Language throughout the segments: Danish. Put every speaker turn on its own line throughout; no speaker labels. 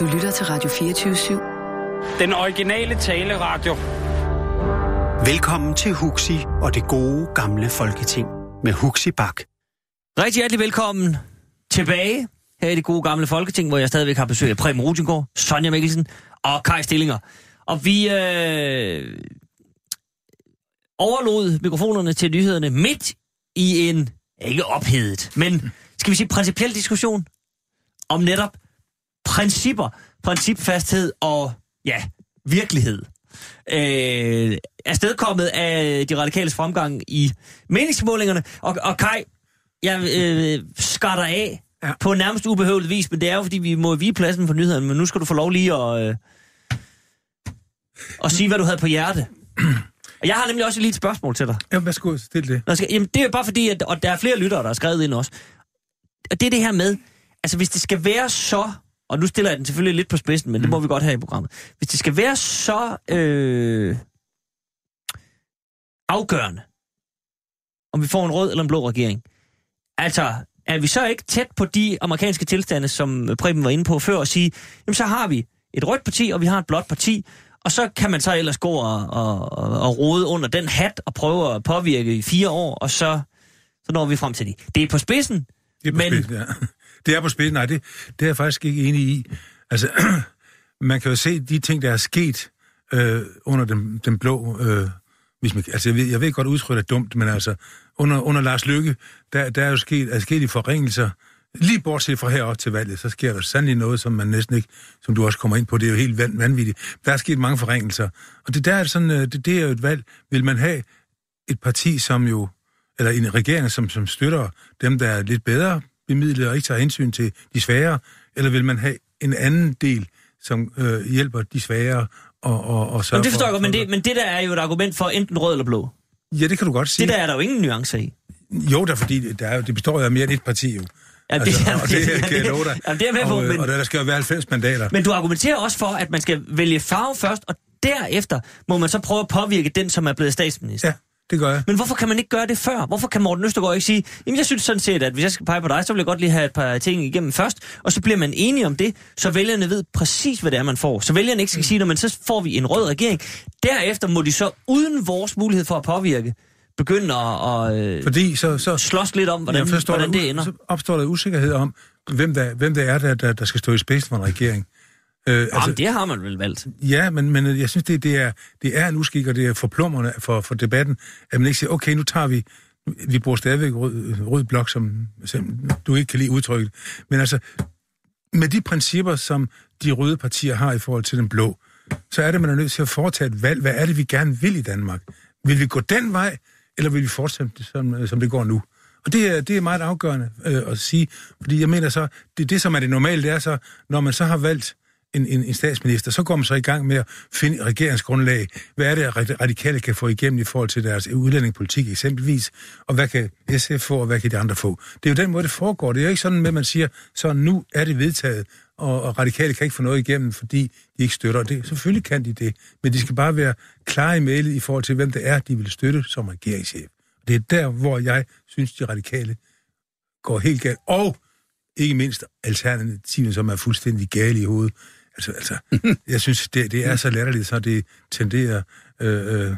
Du lytter til Radio 24-7.
Den originale taleradio.
Velkommen til Huxi og det gode gamle folketing med Huxi Bak.
Rigtig hjertelig velkommen tilbage her i det gode gamle folketing, hvor jeg stadigvæk har besøg af Preben Rutengård, Sonja Mikkelsen og Kai Stillinger. Og vi øh, overlod mikrofonerne til nyhederne midt i en, ikke ophedet, men skal vi sige principiel diskussion om netop principper, principfasthed og, ja, virkelighed. Øh, afstedkommet af de radikales fremgang i meningsmålingerne. Og, og Kai, jeg øh, skatter af ja. på nærmest ubehøvlet vis, men det er jo, fordi vi må vige pladsen for nyhederne, men nu skal du få lov lige at, øh, at sige, hvad du havde på hjerte. Og jeg har nemlig også lige et spørgsmål til dig.
Ja, værsgo, stil det.
Nå, skal, jamen, det er bare fordi, at og der er flere lyttere, der har skrevet ind også. Og det er det her med, altså hvis det skal være så, og nu stiller jeg den selvfølgelig lidt på spidsen, men mm. det må vi godt have i programmet. Hvis det skal være så øh, afgørende, om vi får en rød eller en blå regering, altså er vi så ikke tæt på de amerikanske tilstande, som Preben var inde på før, og sige, jamen så har vi et rødt parti, og vi har et blåt parti, og så kan man så ellers gå og, og, og, og rode under den hat og prøve at påvirke i fire år, og så, så når vi frem til det. Det er på spidsen,
Det er på
men...
spidsen, ja. Det er på spidsen, nej, det, det er jeg faktisk ikke enig i. Altså, man kan jo se de ting, der er sket øh, under den, den blå... Øh, hvis man, altså, jeg ved, jeg ved godt, udtrykket er dumt, men altså, under, under Lars Lykke, der, der er jo sket, er sket i forringelser, Lige bortset fra herop til valget, så sker der sandelig noget, som man næsten ikke, som du også kommer ind på, det er jo helt vanvittigt. Der er sket mange forringelser. Og det der er sådan, øh, det, det er jo et valg. Vil man have et parti, som jo, eller en regering, som, som støtter dem, der er lidt bedre bemidlet og ikke tager hensyn til de svære, eller vil man have en anden del, som øh, hjælper de svære og, og, og
Jamen, det forstår jeg godt, men det, men det der er jo et argument for enten rød eller blå.
Ja, det kan du godt sige.
Det der er der jo ingen nuancer i.
Jo, der, fordi der er, det består jo af mere end et parti jo.
Ja, det,
Altså, og det
ja,
kan jeg love dig.
Jamen, det er med på,
og, øh,
men,
og der skal jo være 90 mandater.
men du argumenterer også for, at man skal vælge farve først, og derefter må man så prøve at påvirke den, som er blevet statsminister.
Ja, det gør jeg.
Men hvorfor kan man ikke gøre det før? Hvorfor kan Morten Østergaard ikke sige, jamen jeg synes sådan set, at hvis jeg skal pege på dig, så vil jeg godt lige have et par ting igennem først, og så bliver man enige om det, så vælgerne ved præcis, hvad det er, man får. Så vælgerne ikke skal sige, når man så får vi en rød regering. Derefter må de så, uden vores mulighed for at påvirke, begynde at, at øh,
Fordi så, så,
slås lidt om, hvordan,
forstår,
hvordan det ender.
så opstår der usikkerhed om, hvem der, hvem der er, der, der, der skal stå i spidsen for en regering. Øh,
Jamen, det har man vel valgt.
Ja, men, men jeg synes, det, det, er, det er en uskik, og det er forplummerne for, for debatten, at man ikke siger, okay, nu tager vi, vi bruger stadigvæk rød, rød blok, som, som du ikke kan lide udtrykket, men altså, med de principper, som de røde partier har i forhold til den blå, så er det, man er nødt til at foretage et valg. Hvad er det, vi gerne vil i Danmark? Vil vi gå den vej, eller vil vi fortsætte det, som, som det går nu? Og det er, det er meget afgørende øh, at sige, fordi jeg mener så, det, det som er det normale, det er så, når man så har valgt en, en, en statsminister, så går man så i gang med at finde regeringsgrundlag. Hvad er det, at radikale kan få igennem i forhold til deres udlændingepolitik eksempelvis? Og hvad kan SF få, og hvad kan de andre få? Det er jo den måde, det foregår. Det er jo ikke sådan, at man siger, så nu er det vedtaget, og, og radikale kan ikke få noget igennem, fordi de ikke støtter det. Selvfølgelig kan de det, men de skal bare være klare i mailet i forhold til, hvem det er, de vil støtte som regeringschef. Det er der, hvor jeg synes, de radikale går helt galt. Og ikke mindst alternativet, som er fuldstændig gale i hovedet. Altså, altså jeg synes, det, det er så latterligt, så det tenderer øh, øh,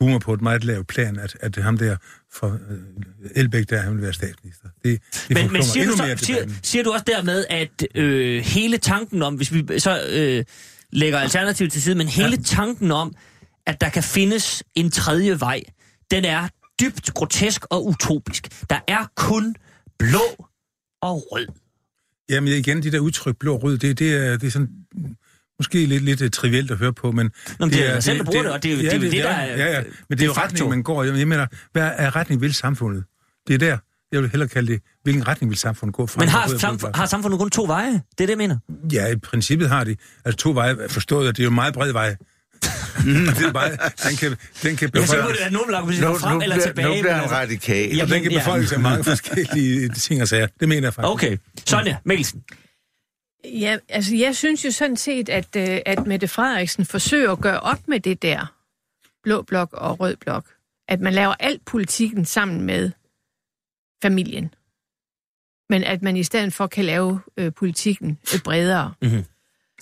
humor på et meget lavt plan, at, at ham der for øh, Elbæk, der han vil være statsminister. Det, det
Men, men siger, du så,
mere
siger, siger du også dermed, at øh, hele tanken om, hvis vi så øh, lægger alternativet til side, men hele ja. tanken om, at der kan findes en tredje vej, den er dybt grotesk og utopisk. Der er kun blå og rød.
Jamen igen, de der udtryk blå og rød, det, det, er, det er sådan måske lidt, lidt uh, trivielt at høre på, men...
Nå, men det er dig selv, der bruger det, og det er jo- det er jo det, der er-
Ja, ja, men det er jo retningen, man går. Jeg mener, hvad er retning vil samfundet? Det er der, jeg vil hellere kalde det, hvilken retning vil samfundet gå fra?
Men har, samf- har samfundet kun to veje? Det er det, jeg mener.
Ja, i princippet har de. Altså to veje forstået, at det er jo en meget bred vej. Og det er bare, den kan, den kan
Jeg så må
befolkes,
det være nogen, der
Nu,
kan frem
nu,
eller
bliver,
tilbage.
nu bliver han
altså-
radikal.
Ja.
og den kan
ja.
befolkes af mange forskellige ting og sager. Det mener jeg faktisk.
Okay. Sonja Mikkelsen.
Ja, altså jeg synes jo sådan set, at, øh, at Mette Frederiksen forsøger at gøre op med det der blå blok og rød blok. At man laver alt politikken sammen med familien. Men at man i stedet for kan lave øh, politikken øh, bredere.
Mhm.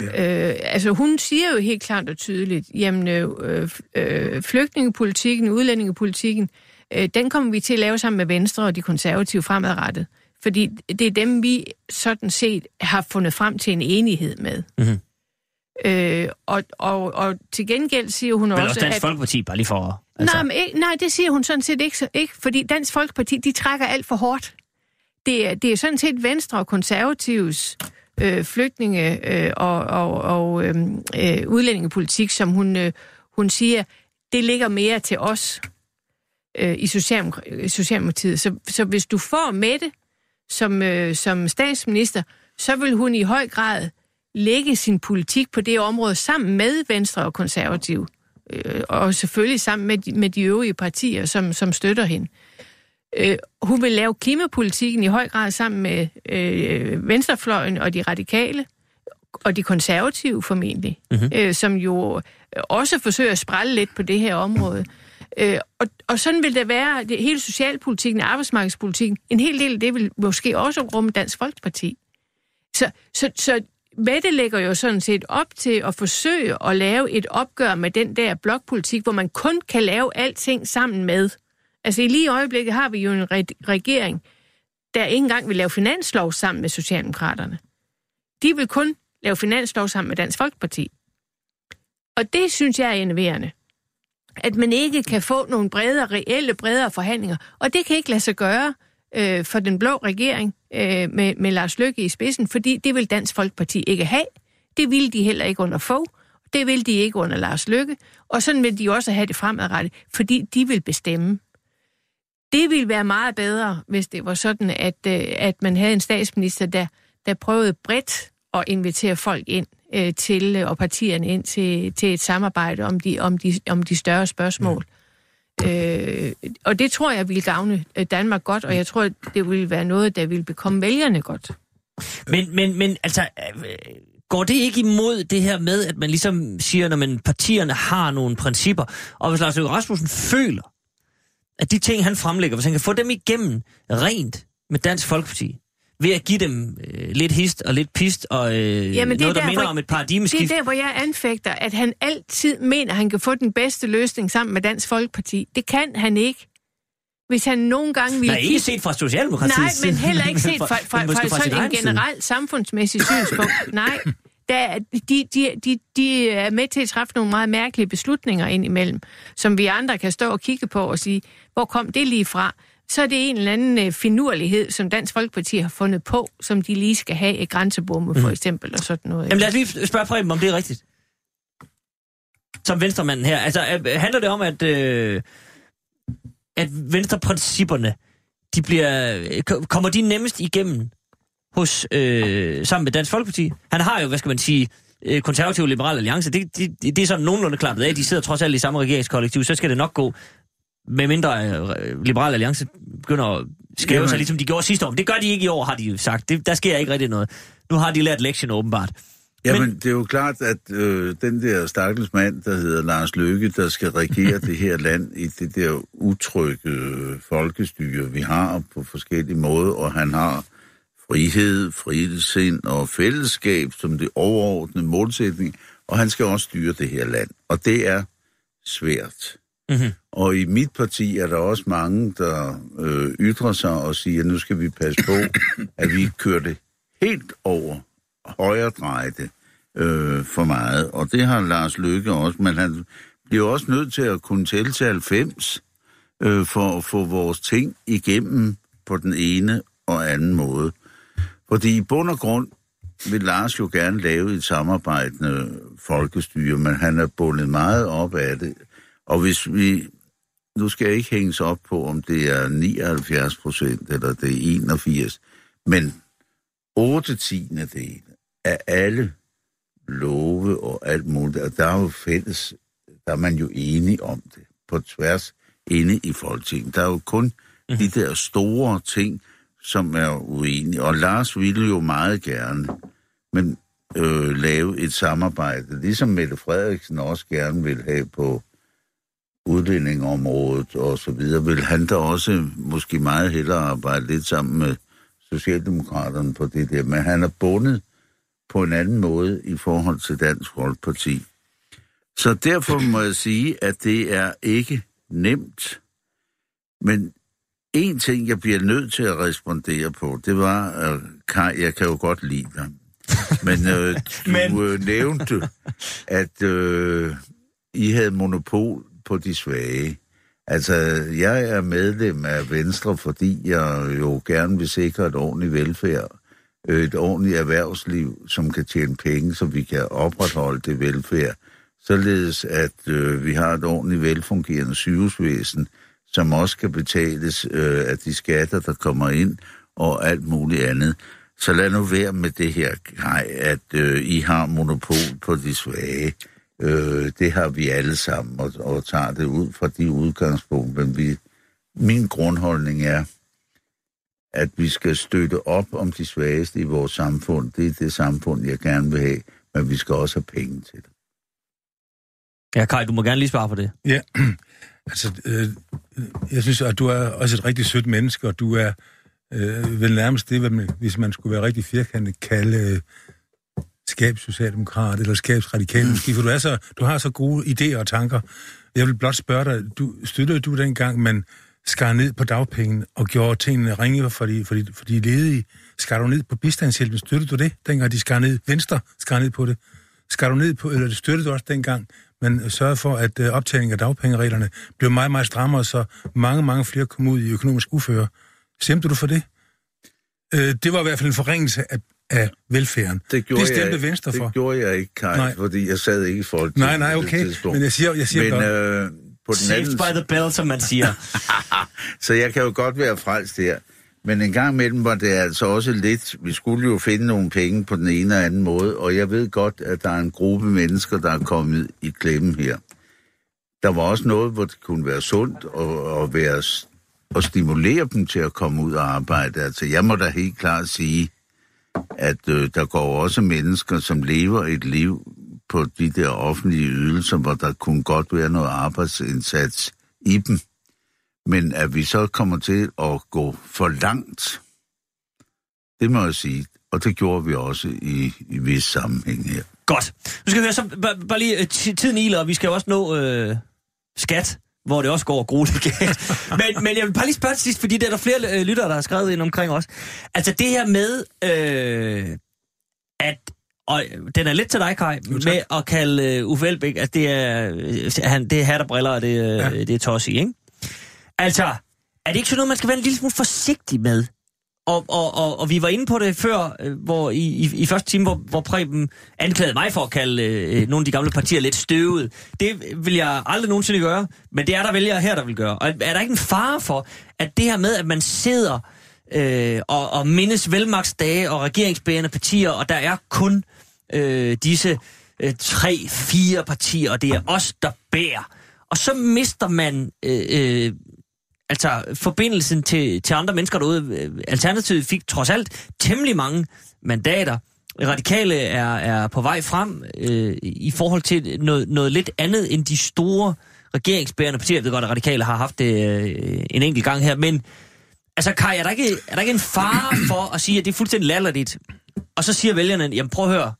Ja. Øh, altså hun siger jo helt klart og tydeligt, jamen øh, øh, flygtningepolitikken, udlændingepolitikken, øh, den kommer vi til at lave sammen med Venstre og de konservative fremadrettet. Fordi det er dem, vi sådan set har fundet frem til en enighed med. Mm-hmm. Øh, og, og, og til gengæld siger hun
Men
også,
også Dansk
at...
Folkeparti, bare lige for...
Altså... Nej, men nej, det siger hun sådan set ikke, så- ikke, fordi Dansk Folkeparti, de trækker alt for hårdt. Det er, det er sådan set Venstre og Konservatives øh, Øh, flygtninge øh, og, og, og øh, øh, udlændingepolitik, som hun, øh, hun siger, det ligger mere til os øh, i Socialdemok- Socialdemokratiet. Så, så hvis du får Mette som, øh, som statsminister, så vil hun i høj grad lægge sin politik på det område sammen med Venstre og Konservative. Øh, og selvfølgelig sammen med de, med de øvrige partier, som, som støtter hende. Øh, hun vil lave klimapolitikken i høj grad sammen med øh, Venstrefløjen og de radikale, og de konservative formentlig, mm-hmm. øh, som jo også forsøger at sprælle lidt på det her område. Øh, og, og sådan vil det være, det hele socialpolitikken, arbejdsmarkedspolitikken, en hel del af det vil måske også rumme Dansk Folkeparti. Så, så, så Mette lægger jo sådan set op til at forsøge at lave et opgør med den der blokpolitik, hvor man kun kan lave alting sammen med. Altså i lige i øjeblikket har vi jo en re- regering, der ikke engang vil lave finanslov sammen med Socialdemokraterne. De vil kun lave finanslov sammen med Dansk Folkeparti. Og det synes jeg er enerverende. At man ikke kan få nogle bredere, reelle, bredere forhandlinger. Og det kan ikke lade sig gøre øh, for den blå regering øh, med, med Lars Løkke i spidsen, fordi det vil Dansk Folkeparti ikke have. Det vil de heller ikke under få. Det vil de ikke under Lars Løkke. Og sådan vil de også have det fremadrettet, fordi de vil bestemme. Det ville være meget bedre, hvis det var sådan, at, øh, at man havde en statsminister, der, der prøvede bredt at invitere folk ind øh, til, øh, og partierne ind til, til et samarbejde om de, om de, om de større spørgsmål. Øh, og det tror jeg ville gavne Danmark godt, og jeg tror, det ville være noget, der ville bekomme vælgerne godt.
Men, men, men altså, går det ikke imod det her med, at man ligesom siger, når man partierne har nogle principper, og hvis Lars Løkke Rasmussen føler, at de ting, han fremlægger, hvis han kan få dem igennem rent med Dansk Folkeparti, ved at give dem øh, lidt hist og lidt pist, og øh,
Jamen, det
noget, der
der,
minder
hvor-
om et
Det
paradigmeskift.
er der, hvor jeg anfægter, at han altid mener, at han kan få den bedste løsning sammen med Dansk Folkeparti. Det kan han ikke. Hvis han nogle gange ville
Nej, ikke
kigge-
set fra Socialdemokratiets
Nej, men heller ikke set fra, fra, fra,
fra sin
sådan en generelt samfundsmæssig synspunkt. Nej, der, de, de, de, de er med til at træffe nogle meget mærkelige beslutninger indimellem, som vi andre kan stå og kigge på og sige, hvor kom det lige fra? Så er det en eller anden øh, finurlighed, som Dansk Folkeparti har fundet på, som de lige skal have i grænsebomme for eksempel, og sådan noget.
Mhm. Jamen lad os lige spørge Preben, om det er rigtigt. Som venstremanden her. Altså, øh, handler det om, at, øh, at venstreprincipperne, de bliver, øh, ko- kommer de nemmest igennem hos, øh, sammen med Dansk Folkeparti? Han har jo, hvad skal man sige, øh, konservativ og liberal alliance. Det, det, det er sådan nogenlunde klappet af. De sidder trods alt i samme regeringskollektiv. Så skal det nok gå. Med mindre øh, liberal alliance begynder at skæve
Jamen.
sig, ligesom de gjorde sidste år. Men det gør de ikke i år, har de jo sagt. Det, der sker ikke rigtig noget. Nu har de lært lektion åbenbart.
Jamen,
Men-
Men... det er jo klart, at øh, den der stakkels mand, der hedder Lars Løkke, der skal regere det her land i det der utrygge øh, folkestyre, vi har på forskellige måder, og han har frihed, frihedssind og fællesskab som det overordnede målsætning, og han skal også styre det her land. Og det er svært.
Mhm.
Og i mit parti er der også mange, der øh, ytrer sig og siger, at nu skal vi passe på, at vi ikke kører det helt over højre drejte øh, for meget. Og det har Lars Løkke også, men han bliver også nødt til at kunne tælle til 90 øh, for at få vores ting igennem på den ene og anden måde. Fordi i bund og grund vil Lars jo gerne lave et samarbejdende folkestyre, men han er bundet meget op af det. Og hvis vi, nu skal jeg ikke hænges op på, om det er 79 procent eller det er 81, men 8 tiende del af alle love og alt muligt, og der er jo fælles, der er man jo enige om det, på tværs inde i Folketinget. Der er jo kun de der store ting, som er uenige. Og Lars ville jo meget gerne, men øh, lave et samarbejde, ligesom Mette Frederiksen også gerne vil have på udlændingområdet og så videre, vil han da også måske meget hellere arbejde lidt sammen med Socialdemokraterne på det der, men han er bundet på en anden måde i forhold til Dansk Folkeparti. Så derfor må jeg sige, at det er ikke nemt. Men en ting, jeg bliver nødt til at respondere på, det var, at Kai, jeg kan jo godt lide dig. Men øh, du
Men-
Men... Øh, nævnte, at øh, I havde monopol på de svage. Altså, jeg er medlem af Venstre, fordi jeg jo gerne vil sikre et ordentligt velfærd, øh, et ordentligt erhvervsliv, som kan tjene penge, så vi kan opretholde det velfærd. Således at øh, vi har et ordentligt velfungerende sygehusvæsen, som også kan betales øh, af de skatter, der kommer ind, og alt muligt andet. Så lad nu være med det her, Kai, at øh, I har monopol på de svage. Øh, det har vi alle sammen, og, og tager det ud fra de udgangspunkter. Men vi, min grundholdning er, at vi skal støtte op om de svageste i vores samfund. Det er det samfund, jeg gerne vil have, men vi skal også have penge til det.
Ja, Kai, du må gerne lige svare på det.
Ja, altså, øh, jeg synes, at du er også et rigtig sødt menneske, og du er øh, vel nærmest det, hvad man, hvis man skulle være rigtig firkantet, kalde øh, skabssocialdemokrat eller skabsradikal måske, for du, er så, du har så gode idéer og tanker. Jeg vil blot spørge dig, du, støttede du dengang, man skar ned på dagpengene og gjorde tingene ringe for de, for de, for de ledige? Skar du ned på bistandshjælpen? Støttede du det, dengang de skar ned? Venstre skar ned på det. Skar du ned på, eller støttede du også dengang, man sørgede for, at øh, optagning af dagpengereglerne blev meget, meget strammere, så mange, mange flere kom ud i økonomisk uføre. Stemte du for det? Øh, det var i hvert fald en forringelse af, af velfærden.
Det, gjorde
det stemte
jeg,
Venstre for.
Det gjorde jeg ikke, Kai,
Nej.
nej. fordi jeg sad ikke i folk.
Nej, nej, okay. Men jeg siger, jeg siger
Men
godt,
øh, på den
Saved
anden
by the bell, som man siger.
Så jeg kan jo godt være frelst her. Men en gang imellem var det altså også lidt... Vi skulle jo finde nogle penge på den ene eller anden måde, og jeg ved godt, at der er en gruppe mennesker, der er kommet i klemme her. Der var også noget, hvor det kunne være sundt at, at, være, at stimulere dem til at komme ud og arbejde. Altså, jeg må da helt klart sige, at øh, der går også mennesker, som lever et liv på de der offentlige ydelser, hvor der kunne godt være noget arbejdsindsats i dem. Men at vi så kommer til at gå for langt, det må jeg sige. Og det gjorde vi også i, i vis sammenhæng her.
Godt. Nu skal vi høre så bare, bare lige øh, ti- tiden iler, og vi skal jo også nå øh, skat, hvor det også går grueligt galt. men, men jeg vil bare lige spørge til sidst, fordi der er der flere øh, lyttere, der har skrevet ind omkring os. Altså det her med, øh, at og den er lidt til dig, Kai,
Jo, tak.
med at kalde øh, Uffe Elbæk, at det er, øh, han, det er hat og briller, og det, øh,
Ja.
ja. det er tossi, ikke? Altså, er det ikke sådan noget, man skal være en lille smule forsigtig med? Og, og, og, og vi var inde på det før, øh, hvor i, i, i første time, hvor, hvor Preben anklagede mig for at kalde øh, øh, nogle af de gamle partier lidt støvet. Det vil jeg aldrig nogensinde gøre, men det er der vælgere her, der vil gøre. Og er der ikke en fare for, at det her med, at man sidder øh, og, og mindes velmagtsdage og regeringsbærende partier, og der er kun øh, disse øh, tre, fire partier, og det er os, der bærer. Og så mister man øh, øh, altså forbindelsen til, til andre mennesker derude. Øh, Alternativet fik trods alt temmelig mange mandater. Radikale er, er på vej frem øh, i forhold til noget, noget lidt andet end de store regeringsbærende partier. Jeg ved godt, at Radikale har haft det øh, en enkelt gang her, men altså Kai, er der, ikke, er der ikke en fare for at sige, at det er fuldstændig latterligt? Og så siger vælgerne, jamen prøv at høre,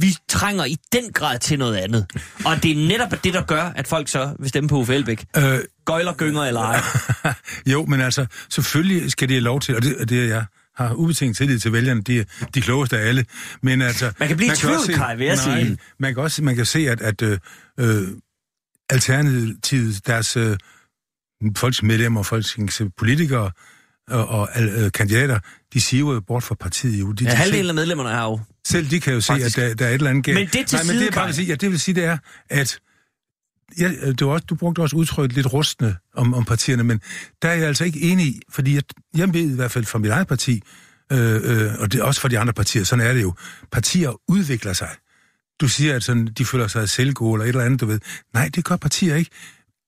vi trænger i den grad til noget andet. Og det er netop det, der gør, at folk så vil stemme på Uffe Elbæk.
øh,
Gøjler, gynger eller ej.
jo, men altså, selvfølgelig skal de have lov til, og det, det er jeg har ubetinget tillid til vælgerne, de er de klogeste af alle. Men altså...
Man kan blive i tvivl,
se-
Kai, vil jeg
nej,
sige.
Man kan også man kan se, at, at øh, øh, Alternativet, deres øh, folketingsmedlemmer, folketingspolitikere og, og øh, kandidater, de siver jo bort fra partiet. Jo. De,
Ja,
de
halvdelen af medlemmerne er jo...
selv de kan jo se,
Faktisk.
at der, der er et eller andet galt.
Men det til
Nej, men
side,
det, er bare
Kai.
vil sige, ja, det vil sige, det er, at ja, øh, det var også, du brugte også udtrykket lidt rustende om, om partierne, men der er jeg altså ikke enig i, fordi jeg, jeg ved i hvert fald fra mit eget parti, øh, øh, og det er også for de andre partier, sådan er det jo, partier udvikler sig. Du siger, at sådan, de føler sig selvgode eller et eller andet, du ved. Nej, det gør partier ikke.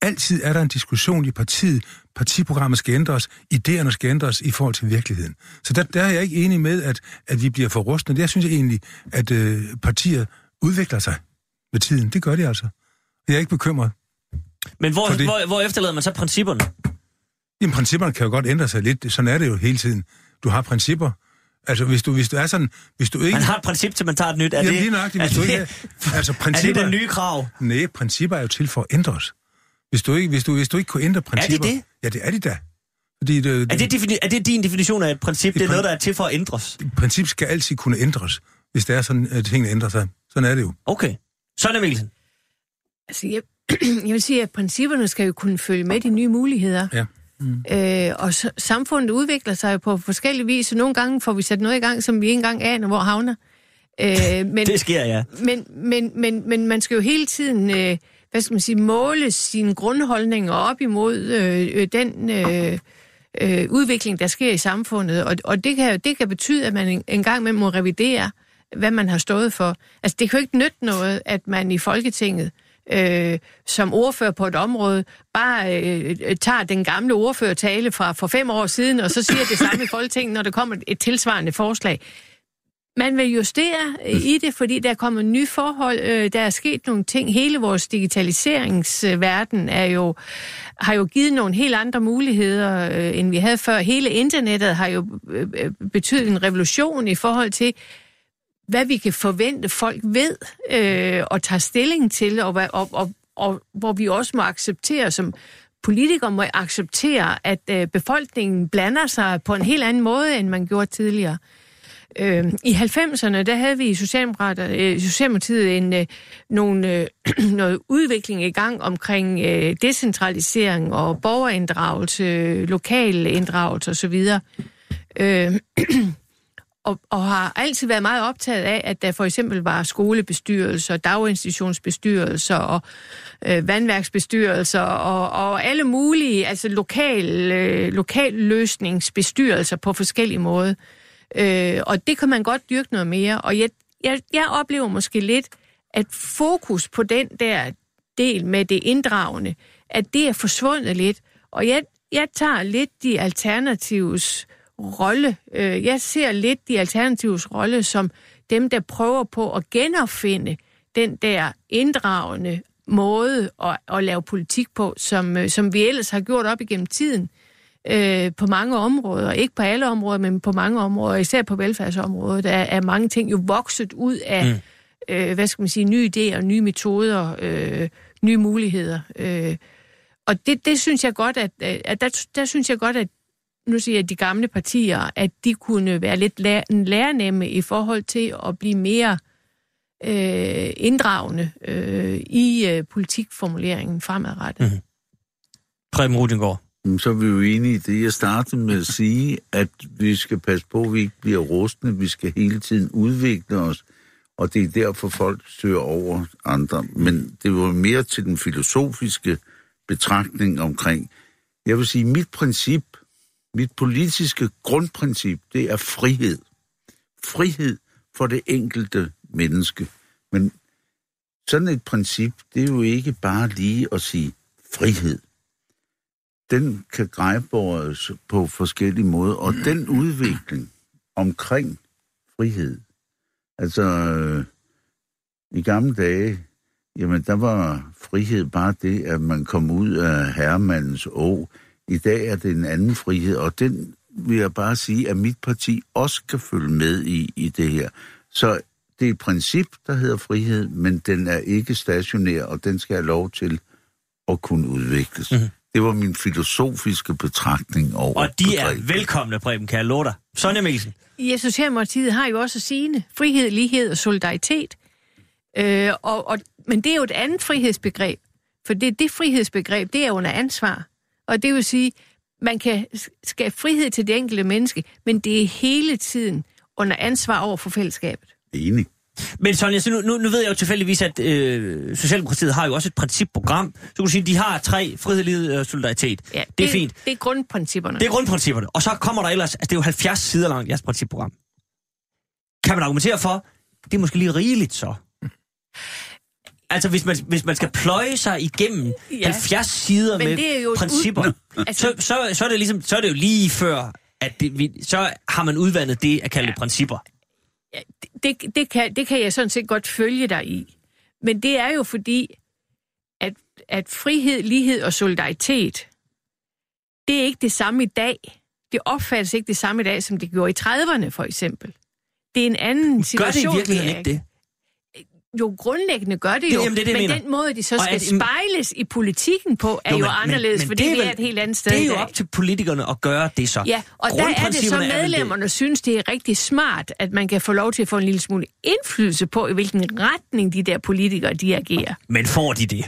Altid er der en diskussion i partiet. Partiprogrammet skal ændres, idéerne skal ændres i forhold til virkeligheden. Så der, der er jeg ikke enig med, at, at vi bliver for rustne. Jeg synes egentlig, at øh, partier udvikler sig med tiden. Det gør de altså. Jeg er ikke bekymret.
Men hvor,
For det-
hvor, hvor efterlader man så principperne?
Jamen, principperne kan jo godt ændre sig lidt. Sådan er det jo hele tiden. Du har principper. Altså, hvis du, hvis du er sådan... Hvis du ikke...
Man har et princip til, man tager et nyt. Er
Jamen,
det,
lige nøjagtigt, hvis
er
du
det,
ikke er- altså,
er det
principper-
den nye krav?
Nej, principper er jo til for at ændres. Hvis du ikke, hvis du, hvis du ikke kunne ændre principper...
det?
Ja, det er de da. Fordi det,
Er det, defini- er det din definition af et princip? Det er
Et
noget, der er til for at ændres?
et princip skal altid kunne ændres, hvis det er sådan, at tingene ændrer sig. Sådan er det jo.
Okay. Sådan Mikkelsen.
Altså, jeg, jeg vil sige, at principperne skal jo kunne følge med de nye muligheder.
Ja.
Øh, og så, samfundet udvikler sig jo på forskellige vis, så nogle gange får vi sat noget i gang, som vi ikke engang aner, hvor havner. Øh, men,
Det sker, ja.
men, men, men, men man skal jo hele tiden, øh, hvad skal man sige, måle sine grundholdninger op imod øh, øh, den øh, øh, udvikling, der sker i samfundet. Og, og det, kan, det kan betyde, at man en, en gang med må revidere, hvad man har stået for. Altså, det kan jo ikke nytte noget, at man i Folketinget øh, Øh, som ordfører på et område bare øh, tager den gamle ordførertale fra for fem år siden, og så siger det samme i Folketinget, når der kommer et tilsvarende forslag. Man vil justere øh, i det, fordi der kommer nye forhold. Øh, der er sket nogle ting. Hele vores digitaliseringsverden er jo, har jo givet nogle helt andre muligheder, øh, end vi havde før. Hele internettet har jo øh, øh betydet en revolution i forhold til, hvad vi kan forvente folk ved øh, og tager stilling til, og, og, og, og hvor vi også må acceptere som politikere må acceptere, at øh, befolkningen blander sig på en helt anden måde, end man gjorde tidligere. Øh, I 90'erne, der havde vi i Socialdemokrater, øh, Socialdemokratiet en, øh, nogle, øh, noget udvikling i gang omkring øh, decentralisering og borgerinddragelse, lokal inddragelse osv. Øh, og, og har altid været meget optaget af, at der for eksempel var skolebestyrelser, daginstitutionsbestyrelser og øh, vandværksbestyrelser og, og alle mulige, altså lokal, øh, lokal løsningsbestyrelser på forskellige måder. Øh, og det kan man godt dyrke noget mere. Og jeg, jeg, jeg oplever måske lidt, at fokus på den der del med det inddragende, at det er forsvundet lidt. Og jeg, jeg tager lidt de alternatives rolle. Øh, jeg ser lidt de alternatives rolle som dem, der prøver på at genopfinde den der inddragende måde at, at lave politik på, som, øh, som vi ellers har gjort op igennem tiden øh, på mange områder. Ikke på alle områder, men på mange områder, især på velfærdsområdet, er, er mange ting jo vokset ud af, mm. øh, hvad skal man sige, nye idéer, nye metoder, øh, nye muligheder. Øh, og det, det synes jeg godt, at, at der, der synes jeg godt, at nu siger jeg de gamle partier, at de kunne være lidt lær, lærnemme i forhold til at blive mere øh, inddragende øh, i øh, politikformuleringen fremadrettet. Mm.
Preben Rudingård.
Jamen, Så er vi jo enige i det, jeg startede med at sige, at vi skal passe på, at vi ikke bliver rustne. Vi skal hele tiden udvikle os, og det er derfor, folk søger over andre. Men det var mere til den filosofiske betragtning omkring. Jeg vil sige, mit princip, mit politiske grundprincip, det er frihed. Frihed for det enkelte menneske. Men sådan et princip, det er jo ikke bare lige at sige frihed den kan grejbores på forskellige måder, og den udvikling omkring frihed, altså øh, i gamle dage, jamen der var frihed bare det, at man kom ud af herremandens å. I dag er det en anden frihed, og den vil jeg bare sige, at mit parti også kan følge med i, i det her. Så det er et princip, der hedder frihed, men den er ikke stationær, og den skal have lov til at kunne udvikles. Mm-hmm. Det var min filosofiske betragtning over
Og de er
begrebet.
velkomne, Preben, kan jeg love dig. Sonja Mikkelsen.
Ja, Socialdemokratiet har jo også sine frihed, lighed og solidaritet. Øh, og, og, men det er jo et andet frihedsbegreb. For det, det frihedsbegreb, det er under ansvar. Og det vil sige, man kan skabe frihed til det enkelte menneske, men det er hele tiden under ansvar over for fællesskabet.
Enig.
Men Sonja, så nu, nu, nu ved jeg jo tilfældigvis, at øh, Socialdemokratiet har jo også et principprogram. Så kan du sige, at de har tre, frihed, lighed og solidaritet.
Ja,
det er fint.
Det er grundprincipperne.
Det er grundprincipperne. Og så kommer der ellers, altså det er jo 70 sider langt, jeres principprogram. Kan man argumentere for, det er måske lige rigeligt så? Altså, hvis man, hvis man skal pløje sig igennem
Ja.
ja. 70 sider
Men
med
det er
principper,
ud- Altså-
så, så, så, er det ligesom, så er det jo lige før, at det, vi, så har man udvandet det at kalde ja. det principper.
Ja, det, det, kan, det kan jeg sådan set godt følge dig i. Men det er jo fordi, at, at frihed, lighed og solidaritet, det er ikke det samme i dag, Det opfattes ikke det samme i dag, som det gjorde i 30'erne, for eksempel. Det er en anden
Gør det i
situation.
virkeligheden
vi
ikke det?
Jo, grundlæggende gør det
Det-
jo,
jamen, det er det, jeg
men
mener.
den måde, de så skal
at-
spejles i politikken på, er jo,
men-
jo anderledes,
men
fordi
det er
er
vel-
et helt andet sted
Det er jo op til politikerne at gøre det så.
Ja, og der er det så
vel det.
medlemmerne synes, det er rigtig smart, at man kan få lov til at få en lille smule indflydelse på, i hvilken retning de der politikere, de agerer.
Men får de det?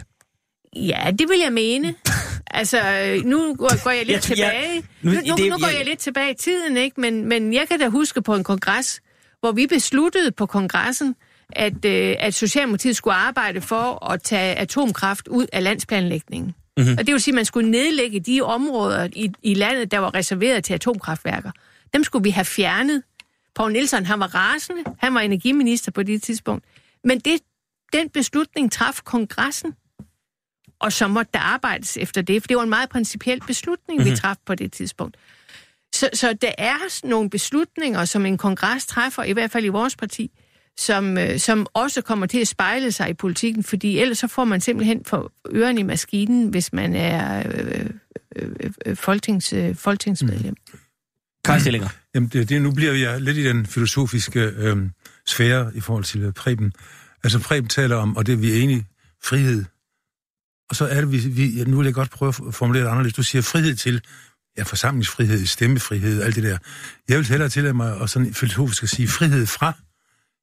Ja, det vil jeg mene. Altså, nu går, jeg lidt
Jeg- jeg-
tilbage.
nu-
Nu, nu,
det-
nu går
jeg-
jeg lidt tilbage i tiden, ikke? Men, men jeg kan da huske på en kongres, hvor vi besluttede på kongressen, at, øh, at Socialdemokratiet skulle arbejde for at tage atomkraft ud af landsplanlægningen. Mm-hmm. Og det vil sige, at man skulle nedlægge de områder i, i landet, der var reserveret til atomkraftværker. Dem skulle vi have fjernet. Poul Nielsen, han var rasende. Han var energiminister på det tidspunkt. Men det, den beslutning traf kongressen og så måtte der arbejdes efter det, for det var en meget principiel beslutning, mm-hmm. vi traf på det tidspunkt. Så, så der er nogle beslutninger, som en kongres træffer, i hvert fald i vores parti, som, øh, som også kommer til at spejle sig i politikken, fordi ellers så får man simpelthen for ørerne i maskinen, hvis man er øh, øh, øh, folketings, øh, folketingsmedlem. Mm.
Kaj Stillinger.
Jamen, det, det, nu bliver jeg lidt i den filosofiske øh, sfære i forhold til øh, Preben. Altså, Preben taler om, og det er vi er enige, frihed. Og så er det, vi, vi nu vil jeg godt prøve at formulere det anderledes. Du siger frihed til, ja, forsamlingsfrihed, stemmefrihed, alt det der. Jeg vil hellere tillade mig at sådan filosofisk at sige frihed fra.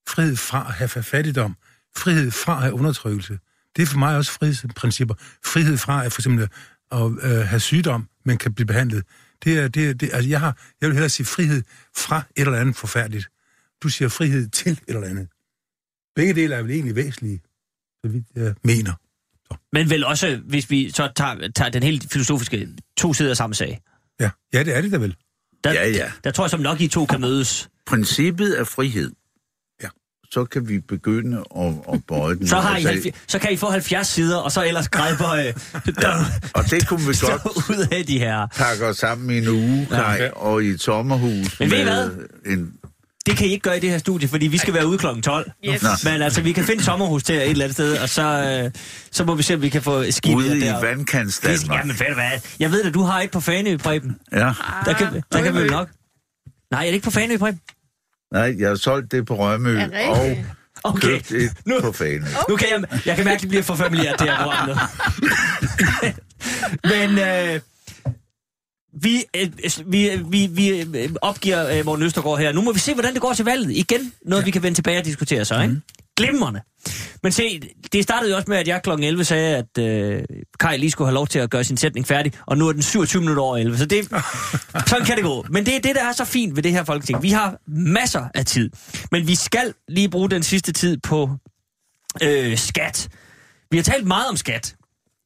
Frihed fra at have fattigdom. Frihed fra at have undertrykkelse. Det er for mig også frihedsprincipper. Frihed fra at for eksempel at øh, have sygdom, men kan blive behandlet. Det er, det, er- det, altså jeg, har, jeg vil hellere sige frihed fra et eller andet forfærdeligt. Du siger frihed til et eller andet. Begge dele er vel egentlig væsentlige, så vidt jeg mener.
Men vel også, hvis vi så tager, tager den helt filosofiske to sider samme sag.
Ja, ja det er det da vel.
Der,
Ja, ja.
Der tror jeg som nok, I to kan mødes.
Princippet er frihed.
Ja.
Så kan vi begynde at, at bøje den.
Så, har I,
Altså,
halv- så kan I få 70 sider, og så ellers græber øh,
og det kunne vi godt
ud af de her.
pakke os sammen i en uge, Kai,
Ja.
og i et sommerhus.
Men ved I
med En,
Det kan I ikke gøre i det her studie, fordi vi skal være ude klokken 12.
Yes.
Nå.
Men altså, vi kan finde sommerhus til et eller andet sted, og så, øh, så må vi se, om vi kan få skibet
ude i
der.
vandkants
Det- Jamen, ved du hvad? Jeg ved at du har et på Fanø, Preben.
Ja.
Der kan, der kan vi nok. Nej, er det ikke på Fanø, Preben?
Nej, jeg har solgt det på Rømø,
Er det
og?
Okay.
købt et
Nu-
på Fane.
Nu kan jeg, jeg kan mærke, at det bliver for familiært, det her. Men øh, vi, øh, vi, vi, vi øh, opgiver øh, Morten Østergaard her. Nu må vi se, hvordan det går til valget. Igen noget, ja. vi kan vende tilbage og diskutere så, ikke? Glimrende. Men se, det startede jo også med, at jeg kl. 11 sagde, at øh, Kai lige skulle have lov til at gøre sin sætning færdig, og nu er den 27 minutter over 11, så det, sådan kan det gå. Men det er det, der er så fint ved det her folketing. Vi har masser af tid, men vi skal lige bruge den sidste tid på øh, skat. Vi har talt meget om skat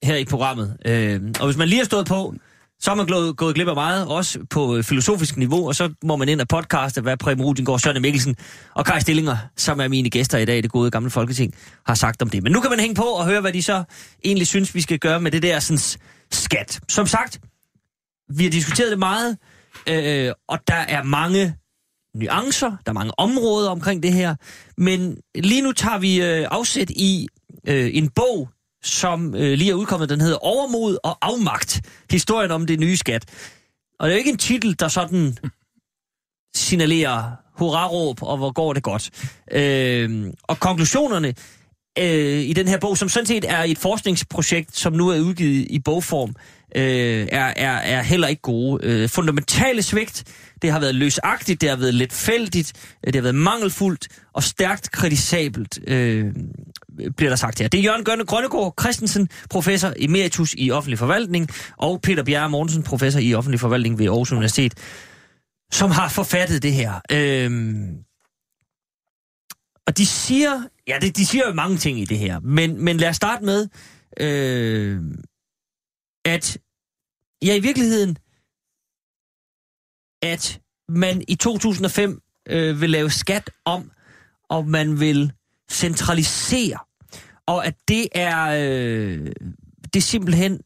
her i programmet, øh, og hvis man lige har stået på, så har man gået, gået glip af meget, også på øh, filosofisk niveau, og så må man ind og podcaste, hvad Preben Rudingård, Søren Mikkelsen og Kai Stillinger, som er mine gæster i dag i det gode gamle folketing, har sagt om det. Men nu kan man hænge på og høre, hvad de så egentlig synes, vi skal gøre med det der sådan, skat. Som sagt, vi har diskuteret det meget, øh, og der er mange nuancer, der er mange områder omkring det her, men lige nu tager vi øh, afsæt i øh, en bog, som øh, lige er udkommet, den hedder Overmod og Afmagt, historien om det nye skat. Og det er jo ikke en titel, der sådan signalerer hurraråb, og hvor går det godt. Øh, og konklusionerne øh, i den her bog, som sådan set er et forskningsprojekt, som nu er udgivet i bogform, øh, Øh, er, er, er heller ikke gode. Øh, fundamentale svigt, det har været løsagtigt, det har været letfældigt, øh, det har været mangelfuldt og stærkt kritisabelt, øh, bliver der sagt her. Det er Jørgen Gørne Grønnegård Christensen, professor emeritus i offentlig forvaltning, og Peter Bjerre Mortensen, professor i offentlig forvaltning ved Aarhus Universitet, som har forfattet det her. Øh, og de siger, ja, det, de siger jo mange ting i det her, men, men lad os starte med, øh, at ja, i virkeligheden, at man i 2005 øh, vil lave skat om, og man vil centralisere, og at det er, øh, det simpelthen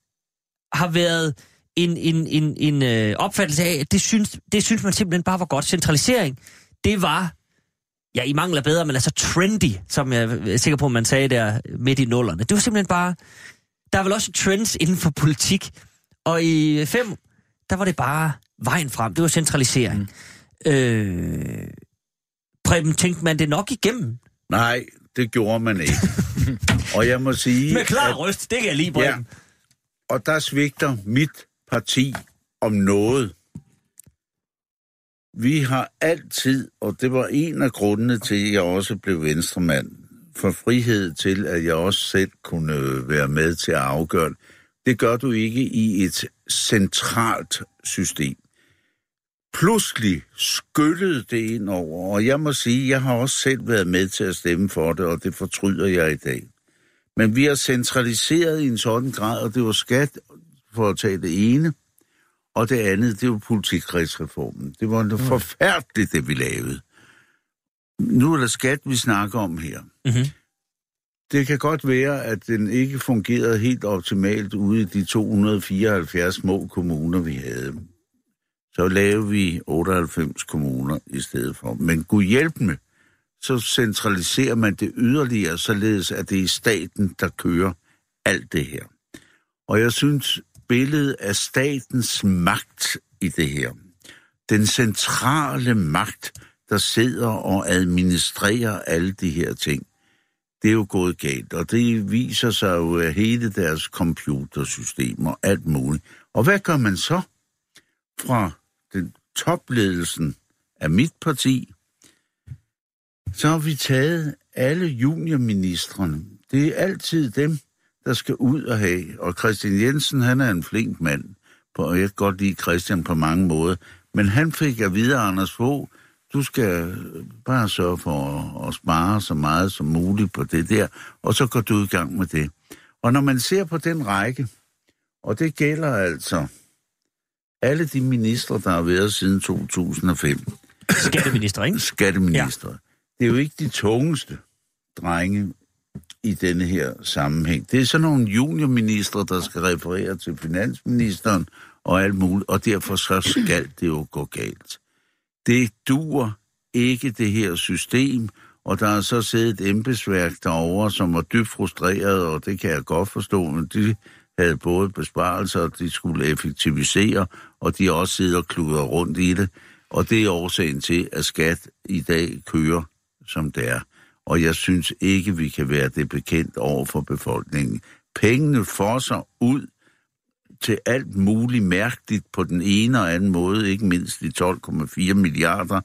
har været en, en, en, en øh, opfattelse af, at det synes, det synes man simpelthen bare var godt. Centralisering, det var, ja, i mangler bedre, men altså trendy, som jeg er sikker på, man sagde der midt i nullerne. Det var simpelthen bare, der er vel også trends inden for politik, og i fem, der var det bare vejen frem. Det var centralisering. Mm. Øh, Preben, tænkte man det nok igennem?
Nej, det gjorde man ikke. og jeg må sige...
Med klar
at-
røst, det kan jeg lige,
Ja,
Preben.
og der svigter mit parti om noget. Vi har altid, og det var en af grundene til, at jeg også blev venstremand, for frihed til, at jeg også selv kunne være med til at afgøre det. Det gør du ikke i et centralt system. Pludselig skyllede det ind over, og jeg må sige, jeg har også selv været med til at stemme for det, og det fortryder jeg i dag. Men vi har centraliseret i en sådan grad, og det var skat, for at tage det ene, og det andet, det var politikredsreformen. Det var noget forfærdeligt, det vi lavede. Nu er der skat, vi snakker om her.
Mhm.
Det kan godt være, at den ikke fungerede helt optimalt ude i de 274 små kommuner, vi havde. Så lavede vi 98 kommuner i stedet for. Men Gud hjælp med, så centraliserer man det yderligere, således at det er staten, der kører alt det her. Og jeg synes, billedet af statens magt i det her, den centrale magt, der sidder og administrerer alle de her ting, det er jo gået galt. Og det viser sig jo af hele deres computersystem og alt muligt. Og hvad gør man så fra den topledelsen af mit parti? Så har vi taget alle juniorministrene. Det er altid dem, der skal ud og have. Og Christian Jensen, han er en flink mand. På, og jeg kan godt lide Christian på mange måder. Men han fik at vide, Anders Fogh, du skal bare sørge for at, at spare så meget som muligt på det der, og så går du i gang med det. Og når man ser på den række, og det gælder altså alle de ministre, der har været siden 2005,
Skatteminister, ikke?
skatteminister. Ja. Det er jo ikke de tungeste drenge i denne her sammenhæng. Det er sådan nogle juniorministre, der skal referere til finansministeren og alt muligt, og derfor så skal det jo gå galt. Det dur ikke det her system, og der er så siddet et embedsværk derovre, som var dybt frustreret, og det kan jeg godt forstå, men de havde både besparelser, og de skulle effektivisere, og de også sidder og kluder rundt i det. Og det er årsagen til, at skat i dag kører, som det er. Og jeg synes ikke, vi kan være det bekendt over for befolkningen. Pengene fosser ud til alt muligt mærkeligt på den ene og anden måde, ikke mindst de 12,4 milliarder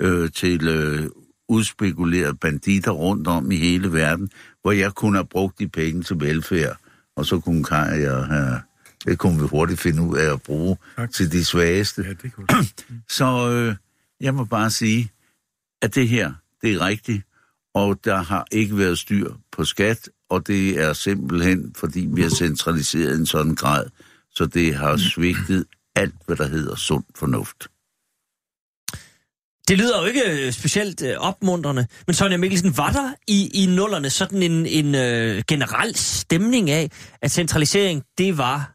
øh, til øh, udspekulerede banditter rundt om i hele verden, hvor jeg kunne have brugt de penge til velfærd, og så kunne Kaja have, det kunne vi hurtigt finde ud af at bruge
Tak.
til de svageste.
Ja, det kunne.
Så øh, jeg må bare sige, at det her, det er rigtigt, og der har ikke været styr på skat, og det er simpelthen, fordi vi har centraliseret i en sådan grad, så det har svigtet alt, hvad der hedder sund fornuft.
Det lyder jo ikke øh, specielt øh, opmuntrende, men Sonja Mikkelsen, var der i, i nullerne sådan en, en øh, generel stemning af, at centralisering, det var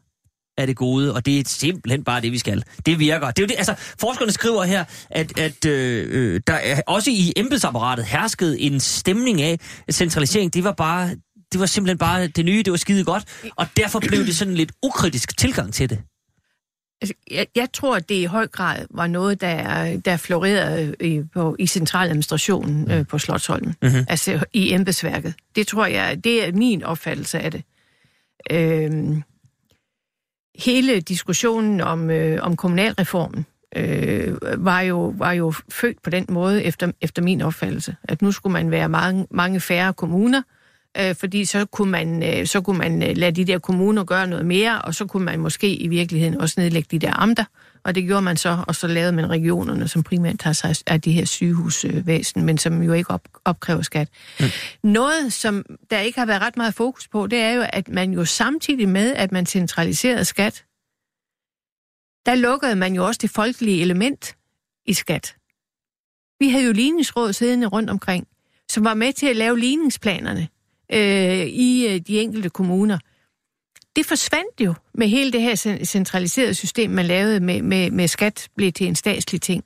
af det gode, og det er simpelthen bare det, vi skal. Det virker. Det er jo det, altså, forskerne skriver her, at, at øh, øh, der er også i embedsapparatet herskede en stemning af, at centralisering, det var bare det var simpelthen bare det nye, det var skide godt, og derfor blev det sådan lidt ukritisk tilgang til det.
Altså, jeg, jeg tror, at det i høj grad var noget, der, der florerede i, på, i centraladministrationen øh, på Slottsholmen, mm-hmm. altså i embedsværket. Det tror jeg, det er min opfattelse af det. Øhm, hele diskussionen om, øh, om kommunalreformen øh, var, jo, var jo født på den måde, efter, efter min opfattelse, at nu skulle man være mange, mange færre kommuner, øh, fordi så kunne, man, øh, så kunne man øh, lade de der kommuner gøre noget mere, og så kunne man måske i virkeligheden også nedlægge de der amter, og det gjorde man så, og så lavede man regionerne, som primært tager sig af de her sygehusvæsen, men som jo ikke op, opkræver skat. Mm. Noget, som der ikke har været ret meget fokus på, det er jo, at man jo samtidig med, at man centraliserede skat, der lukkede man jo også det folkelige element i skat. Vi havde jo ligningsråd siddende rundt omkring, som var med til at lave ligningsplanerne øh, i øh, de enkelte kommuner. Det forsvandt jo med hele det her cen- centraliserede system, man lavede med, med, med skat, blev til en statslig ting.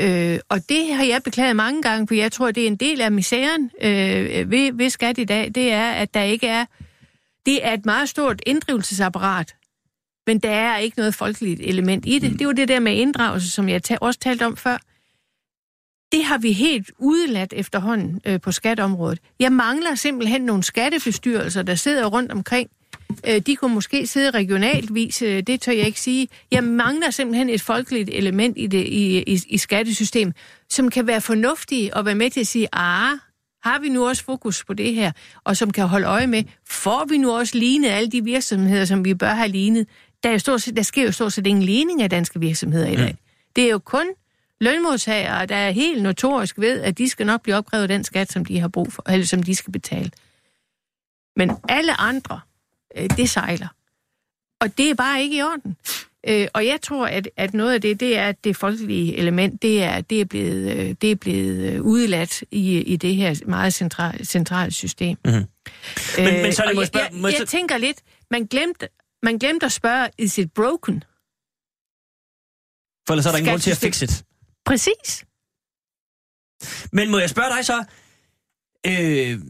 Øh, og det har jeg beklaget mange gange, for jeg tror, det er en del af misæren øh, ved, ved skat i dag, det er, at der ikke er... Det er et meget stort inddrivelsesapparat, men der er ikke noget folkeligt element i det. Det var det der med inddragelse, som jeg ta- også talte om før. Det har vi helt udeladt efterhånden øh, på skatområdet. Jeg mangler simpelthen nogle skattebestyrelser, der sidder rundt omkring. Øh, de kunne måske sidde regionaltvis, øh, det tør jeg ikke sige. Jeg mangler simpelthen et folkeligt element i, det, i, i, i skattesystem, som kan være fornuftige og være med til at sige, ah, har vi nu også fokus på det her, og som kan holde øje med, får vi nu også lignet alle de virksomheder, som vi bør have lignet? Der, er jo stort set, der sker jo stort set ingen ligning af danske virksomheder i dag. Det er jo kun lønmodtagere, der er helt notorisk ved, at de skal nok blive opkrævet den skat, som de har brug for, eller som de skal betale. Men alle andre, øh, det sejler. Og det er bare ikke i orden. Øh, og jeg tror, at, at noget af det, det er, at det folkelige element, det er, det er blevet, øh, det er blevet øh, udeladt i, i det her meget centrale, centrale system.
Mhm. Men- men så det, jeg
jeg,
spørge-
jeg, tænker lidt, man glemte, man glemte at spørge, is it broken?
For ellers er der ingen grund til at fixe det.
Præcis.
Men må jeg spørge dig så, øh,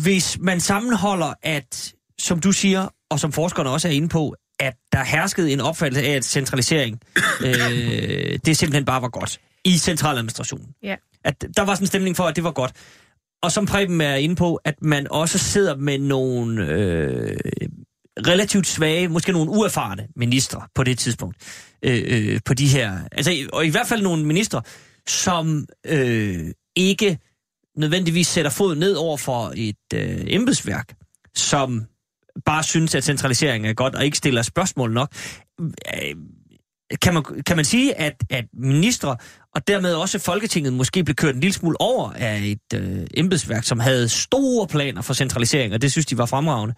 hvis man sammenholder, at, som du siger, og som forskerne også er inde på, at der herskede en opfattelse af, at centralisering, øh, det simpelthen bare var godt i centraladministrationen.
Ja.
At der var sådan en stemning for, at det var godt. Og som Preben er inde på, at man også sidder med nogle øh, relativt svage, måske nogle uerfarne ministre på det tidspunkt. Øh, øh, på de her, altså, og i hvert fald nogle ministre, som øh, ikke nødvendigvis sætter fod ned over for et øh, embedsværk, som bare synes, at centralisering er godt, og ikke stiller spørgsmål nok. Øh, kan man, kan man sige, at, at ministre, og dermed også Folketinget, måske blev kørt en lille smule over af et øh, embedsværk, som havde store planer for centralisering, og det synes de var fremragende.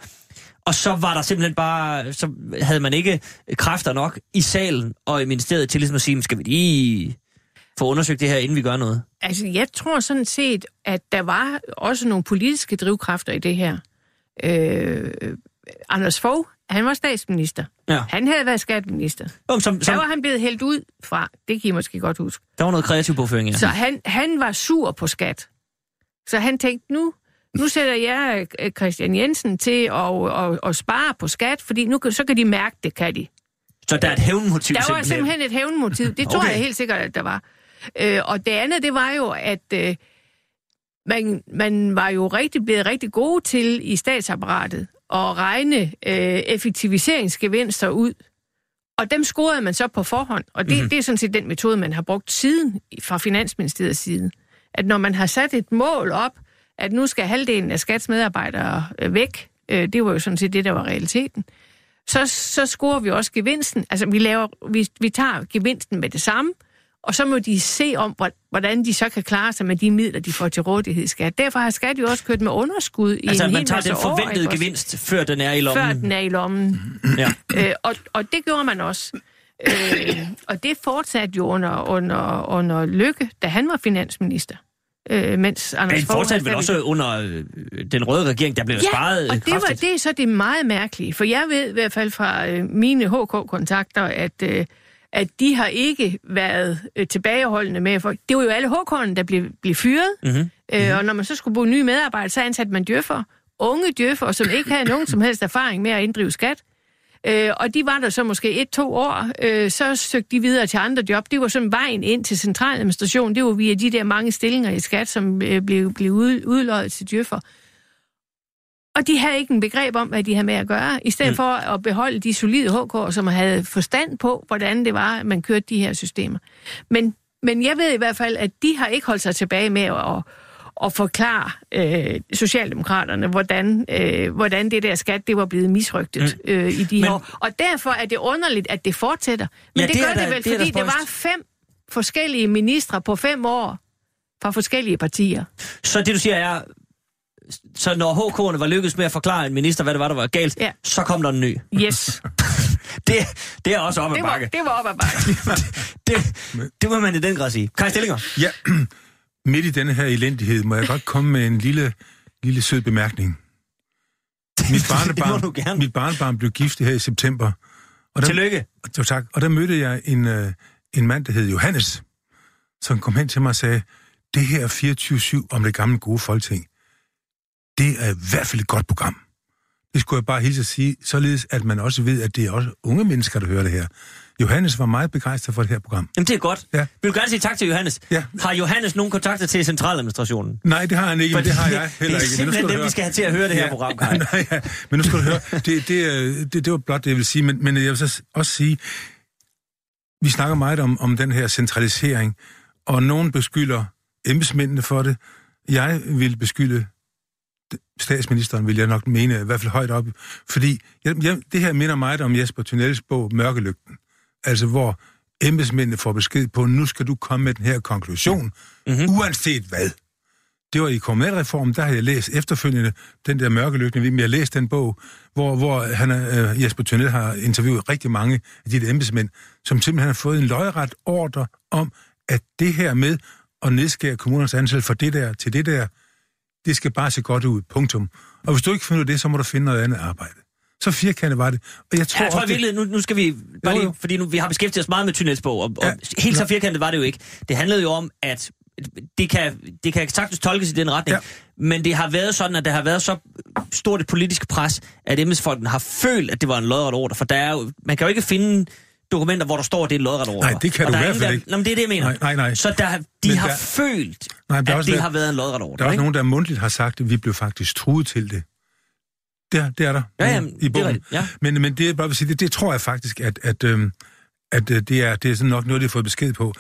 Og så var der simpelthen bare, så havde man ikke kræfter nok i salen og i ministeriet til ligesom at sige, "Men skal vi lige få undersøgt det her, inden vi gør noget?
Altså, jeg tror sådan set, at der var også nogle politiske drivkræfter i det her. Øh, Anders Fogh, han var statsminister.
Ja.
Han havde været skatteminister.
Jo, som,
Så
som,
var han blevet hældt ud fra, det kan I måske godt huske.
der var noget kreativ påføring, ja.
Så han, han var sur på skat. Så han tænkte, nu, nu sætter jeg øh, Christian Jensen til at, at, at spare på skat, fordi nu, kan- så kan de mærke det, kan de.
Så der er et hævnmotiv
Der var simpelthen et hævnmotiv. Det tror
Okay.
okay. jeg helt sikkert, at der var. Øh, og det andet, det var jo, at øh, man, man var jo rigtig blevet rigtig gode til i statsapparatet at regne øh, effektiviseringsgevinster ud. Og dem scorede man så på forhånd. Og det,
Mhm.
mm-hmm. det er sådan set den metode, man har brugt siden fra Finansministeriets side. At når man har sat et mål op, at nu skal halvdelen af skatsmedarbejdere øh, væk, øh, det var jo sådan set det, der var realiteten, så, så scorer vi også gevinsten. Altså, vi, laver, vi, vi tager gevinsten med det samme, og så må de se om, hvor- hvordan de så kan klare sig med de midler, de får til rådighed i skat. Derfor har skat jo også kørt med underskud i
Altså,
en
man
hel
tager den
år,
forventede
også?
gevinst, før den er i lommen.
Før den er i lommen.
Ja.
Øh, og, og det gjorde man også. Øh, og det fortsatte jo under, under, under Lykke, da han var finansminister. Øh, mens Anders
Men fortsat vel også under øh, den røde regering, der blev
Ja,
sparet
og det, var, det er så det meget mærkelige, for jeg ved i hvert fald fra øh, mine HK-kontakter, at, øh, at de har ikke været øh, tilbageholdende med, for det var jo alle HK'erne, der blev, blev fyret,
Mhm.
øh, og når man så skulle bruge nye medarbejdere, så ansatte man djøffer, unge djøffer, som ikke havde nogen som helst erfaring med at inddrive skat. Øh, og de var der så måske et-to år, øh, så søgte de videre til andre job. Det var sådan vejen ind til centraladministration. Det var via de der mange stillinger i skat, som øh, blev, blev ud, udløjet til djøffer. Og de havde ikke en begreb om, hvad de havde med at gøre, i stedet mm. for at beholde de solide HK'er, som havde forstand på, hvordan det var, at man kørte de her systemer. Men, men jeg ved i hvert fald, at de har ikke holdt sig tilbage med at, at forklare øh, Socialdemokraterne, hvordan, øh, hvordan det der skat, det var blevet misrygtet mm. øh, i de
Men-
år. Og derfor er det underligt, at det fortsætter. Men
Ja,
det,
det
det gør
da-
det vel,
det
fordi det var
spøjst.
fem forskellige ministre på fem år fra forskellige partier.
Så det du siger er, så når HK'erne var lykkedes med at forklare en minister, hvad det var, der var galt,
Ja.
så kom der en ny.
Yes,
Det, det er også op ad
det var,
bakke.
det var op ad bakke.
Det, det må man i den grad sige. Kai Stillinger.
Ja, midt i denne her elendighed må jeg godt komme med en lille, lille sød bemærkning. Mit barnebarn,
du gerne.
mit barnebarn blev gift her i september. Og der,
Tillykke.
Jo, tak. Og der mødte jeg en, øh, en mand, der hed Johannes, som kom hen til mig og sagde, det her 24-7 om det gamle gode folketing, det er i hvert fald et godt program. Det skulle jeg bare hilse at sige, således at man også ved, at det er også unge mennesker, der hører det her. Johannes var meget begejstret for det her program.
Jamen, det er godt.
Ja.
Vil du gerne sige tak til Johannes?
Ja.
Har Johannes nogen kontakter til centraladministrationen?
Nej, det har han ikke, men det har jeg heller
det er
ikke. Men nu
simpelthen dem, vi skal have til at høre det her program, Kai.
Nej, ja. Men nu skal du høre, det, det, er- det, det var blot det, jeg vil sige, men, men jeg vil så også sige, vi snakker meget om, om den her centralisering, og nogen beskylder embedsmændene for det. Jeg vil beskylde statsministeren, vil jeg nok mene, i hvert fald højt op, fordi jeg, jeg, det her minder meget om Jesper Tunnels bog Mørkelygten, altså hvor embedsmændene får besked på, nu skal du komme med den her konklusion, mm-hmm. uanset hvad. Det var i kommunalreformen, der har jeg læst efterfølgende den der mørkelygte, vi har læst den bog, hvor, hvor han, øh, Jesper Tønnel har interviewet rigtig mange af de der embedsmænd, som simpelthen har fået en løjret ordre om, at det her med at nedskære kommunernes antal fra det der til det der, det skal bare se godt ud, punktum. Og hvis du ikke finder det, så må du finde noget andet arbejde. Så firkantet var det. Og jeg tror,
Ja, jeg tror
det-
virkeligheden, nu, nu skal vi, bare
Jo,
lige,
jo.
fordi nu, vi har beskæftiget os meget med Tunnels bog, og, og
Ja.
helt så firkantet var det jo ikke. Det handlede jo om, at det kan, det kan sagtens tolkes i den retning,
Ja.
men det har været sådan, at der har været så stort et politisk pres, at embedsfolkene har følt, at det var en lodret ordre, for der er jo, man kan jo ikke finde dokumenter, hvor der står, at det er lodret ordre.
Nej, det kan
Og
du i
er
hvert fald
der-
ikke.
Nå, men det er det, jeg mener.
Nej, nej, nej.
Så der, de
Men
har
der-
følt,
Nej, der er
at det
været-
har været en lodret ordre.
Der er også nogen, der mundtligt har sagt, at vi blev faktisk truet til det. Det, det er der
Ja, jamen,
i
det er
bogen.
ja.
men, men det, bare sige, det, det tror jeg faktisk, at, at, øhm, at øh, det, er, det er sådan nok noget, de har fået besked på.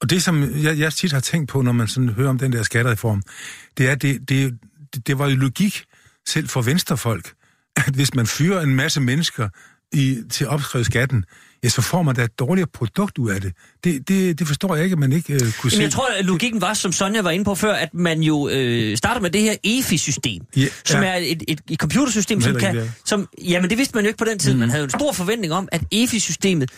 Og det, som jeg, jeg tit har tænkt på, når man sådan hører om den der skattereform, det er, det, det, det, det var jo logik selv for venstrefolk, at hvis man fyrer en masse mennesker i, til opskrevet skatten, ja, så får man da et dårligere produkt ud af det. Det, det, det forstår jeg ikke, at man ikke øh, kunne se.
Jamen, jeg tror, at logikken var, som Sonja var inde på før, at man jo øh, starter med det her EFI-system,
Ja,
som
ja.
er et, et, et computersystem,
Som
kan...
ikke
Som, jamen, det vidste man jo ikke på den tid. Mm. Man havde jo en stor forventning om, at EFI-systemet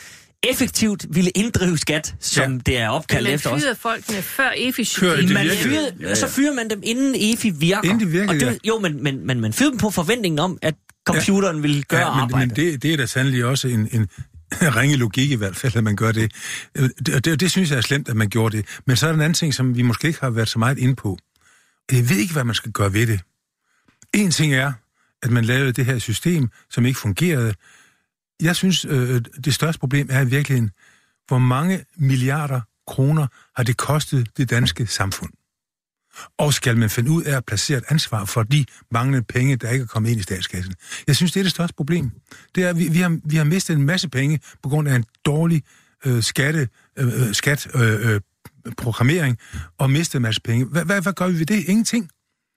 effektivt ville inddrive skat, som
Ja.
det er opkaldt
man
efter os.
fyrede folkene før
det
Man
virkede.
fyrede,
Ja, ja.
Så fyrer man dem, inden EFI virker.
Inden de virkede,
og det,
ja.
Jo, men, men, men man fyrede dem på forventningen om, at computeren ja. ville gøre
ja, men,
arbejdet.
men det, det er da sandelig også en, en ringe logik i hvert fald, at man gør det. Øh, det. Og det, det synes jeg er slemt, at man gjorde det. Men så er der en anden ting, som vi måske ikke har været så meget inde på. Jeg ved ikke, hvad man skal gøre ved det. En ting er, at man lavede det her system, som ikke fungerede. Jeg synes, øh, det største problem er i virkeligheden, hvor mange milliarder kroner har det kostet det danske samfund. Og skal man finde ud af at placere et ansvar for de manglende penge, der ikke er kommet ind i statskassen? Jeg synes, det er det største problem. Det er, at vi, vi, har, vi har mistet en masse penge på grund af en dårlig øh, skatte, øh, øh skat, øh, øh, programmering, og mistet en masse penge. Hvad, hvad, hvad gør vi ved det? Ingenting.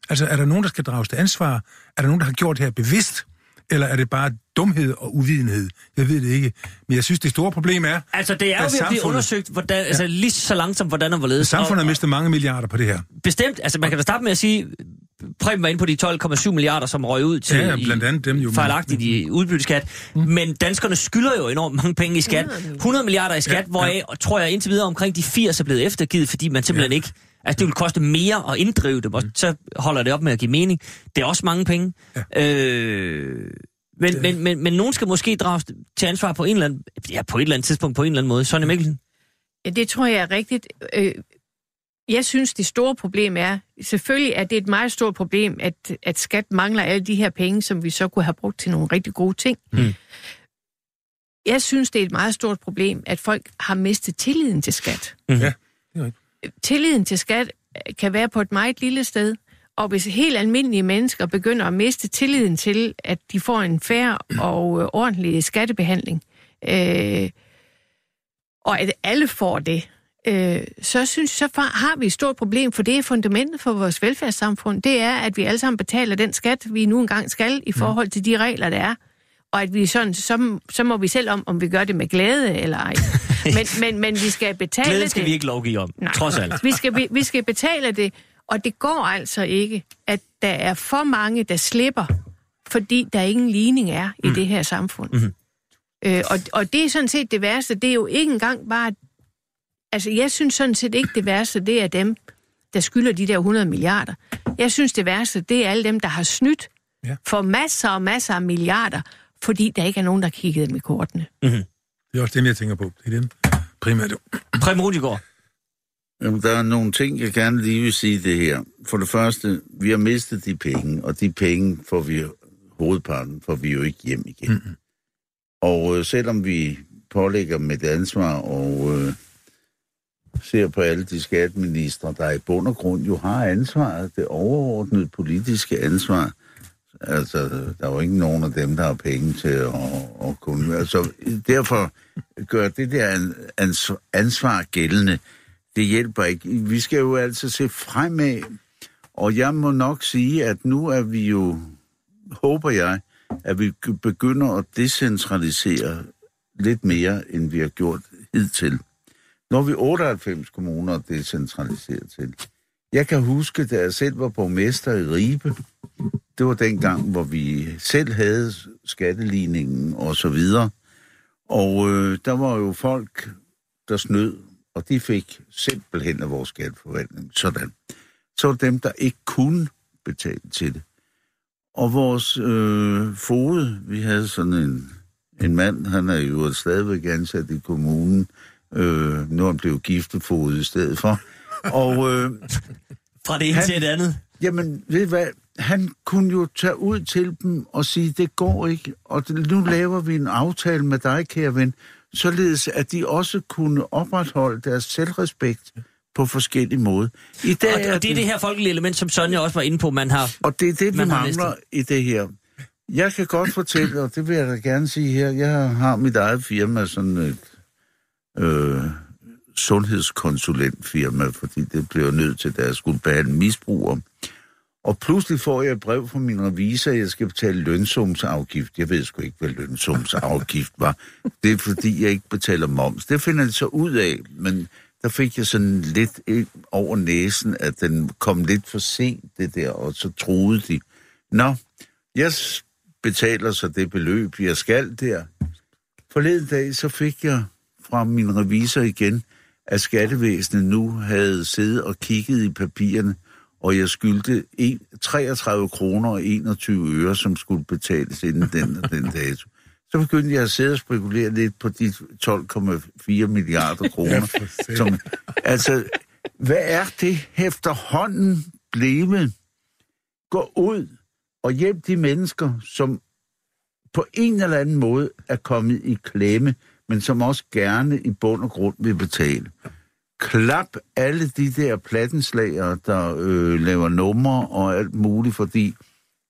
Altså, er der nogen, der skal drages til ansvar? Er der nogen, der har gjort det her bevidst? Eller er det bare dumhed og uvidenhed? Jeg ved det ikke. Men jeg synes, det store problem er,
Altså, det er jo ved at blive undersøgt, hvordan, altså, lige så langsomt, hvordan og hvorledes.
samfundet
Og-
har mistet mange milliarder på det her.
Bestemt. Altså, man kan da starte med at sige, Preben var inde på de 12,7 milliarder, som røg ud til
Ja, blandt andet dem jo.
i, fejlagtigt i udbytteskat. Mm. Men danskerne skylder jo enormt mange penge i skat. 100 milliarder i skat,
Ja,
ja, hvoraf, tror jeg indtil videre, omkring de 80 er blevet eftergivet, fordi man simpelthen ja. ikke... Altså, det vil koste mere at inddrive dem, og så holder det op med at give mening. Det er også mange penge. Ja. Øh, men, men, men, men nogen skal måske drages til ansvar på en eller anden, ja, på et eller andet tidspunkt, på en eller anden måde. Sonja Mikkelsen?
Ja, det tror jeg er rigtigt. Øh, jeg synes, det store problem er, selvfølgelig er det et meget stort problem, at, at skat mangler alle de her penge, som vi så kunne have brugt til nogle rigtig gode ting.
Mm.
Jeg synes, det er et meget stort problem, at folk har mistet tilliden til skat.
Mm-hmm.
Ja, det er rigtigt.
Tilliden til skat kan være på et meget lille sted, og hvis helt almindelige mennesker begynder at miste tilliden til, at de får en fair og øh, ordentlig skattebehandling, øh, og at alle får det, øh, så synes så har vi et stort problem, for det er fundamentet for vores velfærdssamfund. Det er, at vi alle sammen betaler den skat, vi nu engang skal, i forhold til de regler, der er. Og at vi sådan, så, så må vi selv om, om vi gør det med glæde eller ej. Men, men, men vi skal betale
Glæde skal
det.
vi ikke lovgive om,
Nej.
trods alt.
Vi skal, be- vi skal betale det, og det går altså ikke, at der er for mange, der slipper, fordi der ingen ligning er i mm. det her samfund. Mm-hmm. Øh, og, og det er sådan set det værste. Det er jo ikke engang bare... Altså, jeg synes sådan set ikke, det værste, det er dem, der skylder de der 100 milliarder. Jeg synes, det værste, det er alle dem, der har snydt
Ja.
for masser og masser af milliarder, fordi der ikke er nogen, der kiggede dem i kortene.
Det er også dem, jeg tænker på. Det er dem primært.
Preben Rudigård.
Jamen, der er nogle ting, jeg gerne lige vil sige det her. For det første, vi har mistet de penge, og de penge får vi hovedparten, for vi jo ikke hjem igen. Mm-hmm. Og øh, selvom vi pålægger med det ansvar og øh, ser på alle de skatteministre, der i bund og grund jo har ansvaret, det overordnede politiske ansvar, altså der er jo ikke nogen af dem, der har penge til at, at kunne... Altså derfor gør det der ans- ansvar gældende, det hjælper ikke. Vi skal jo altså se fremad, og jeg må nok sige, at nu er vi jo, håber jeg, at vi begynder at decentralisere lidt mere, end vi har gjort hidtil. Når vi 98 kommuner decentraliseret til. Jeg kan huske, da jeg selv var borgmester i Ribe, det var den gang, hvor vi selv havde skatteligningen og så videre. Og øh, der var jo folk, der snød, og de fik simpelthen af vores skatteforvaltning. Sådan. Så var dem, der ikke kunne betale til det. Og vores øh, fod, vi havde sådan en, en mand, han er jo stadigvæk ansat i kommunen, øh, nu er han blevet giftefod i stedet for. Og, øh,
Fra det ene
Han-
til det andet.
jamen, ved hvad, han kunne jo tage ud til dem og sige, det går ikke, og nu laver vi en aftale med dig, kære ven, således at de også kunne opretholde deres selvrespekt på forskellige måder. I dag
Og, og det er det her folkelige element, som Sonja også var inde på, man har...
Og det er det, vi mangler i det her. Jeg kan godt fortælle, og det vil jeg da gerne sige her, jeg har mit eget firma, sådan et øh, sundhedskonsulentfirma, fordi det bliver nødt til, at jeg skulle behandle misbrugere. Og pludselig får jeg et brev fra min revisor, at jeg skal betale lønsumsafgift. Jeg ved sgu ikke, hvad lønsumsafgift var. Det er, fordi jeg ikke betaler moms. Det finder jeg så ud af, men der fik jeg sådan lidt over næsen, at den kom lidt for sent, det der, og så troede de. Nå, jeg betaler så det beløb, jeg skal der. Forleden dag, så fik jeg fra min revisor igen, at skattevæsenet nu havde siddet og kigget i papirerne, og jeg skyldte en- 33 kroner og 21 øre, som skulle betales inden den og den dato. Så begyndte jeg at sidde og spekulere lidt på de 12,4 milliarder kroner. som, altså, hvad er det efterhånden blevet? Gå ud og hjælp de mennesker, som på en eller anden måde er kommet i klemme, men som også gerne i bund og grund vil betale. Klap alle de der plattenslager, der øh, laver numre og alt muligt, fordi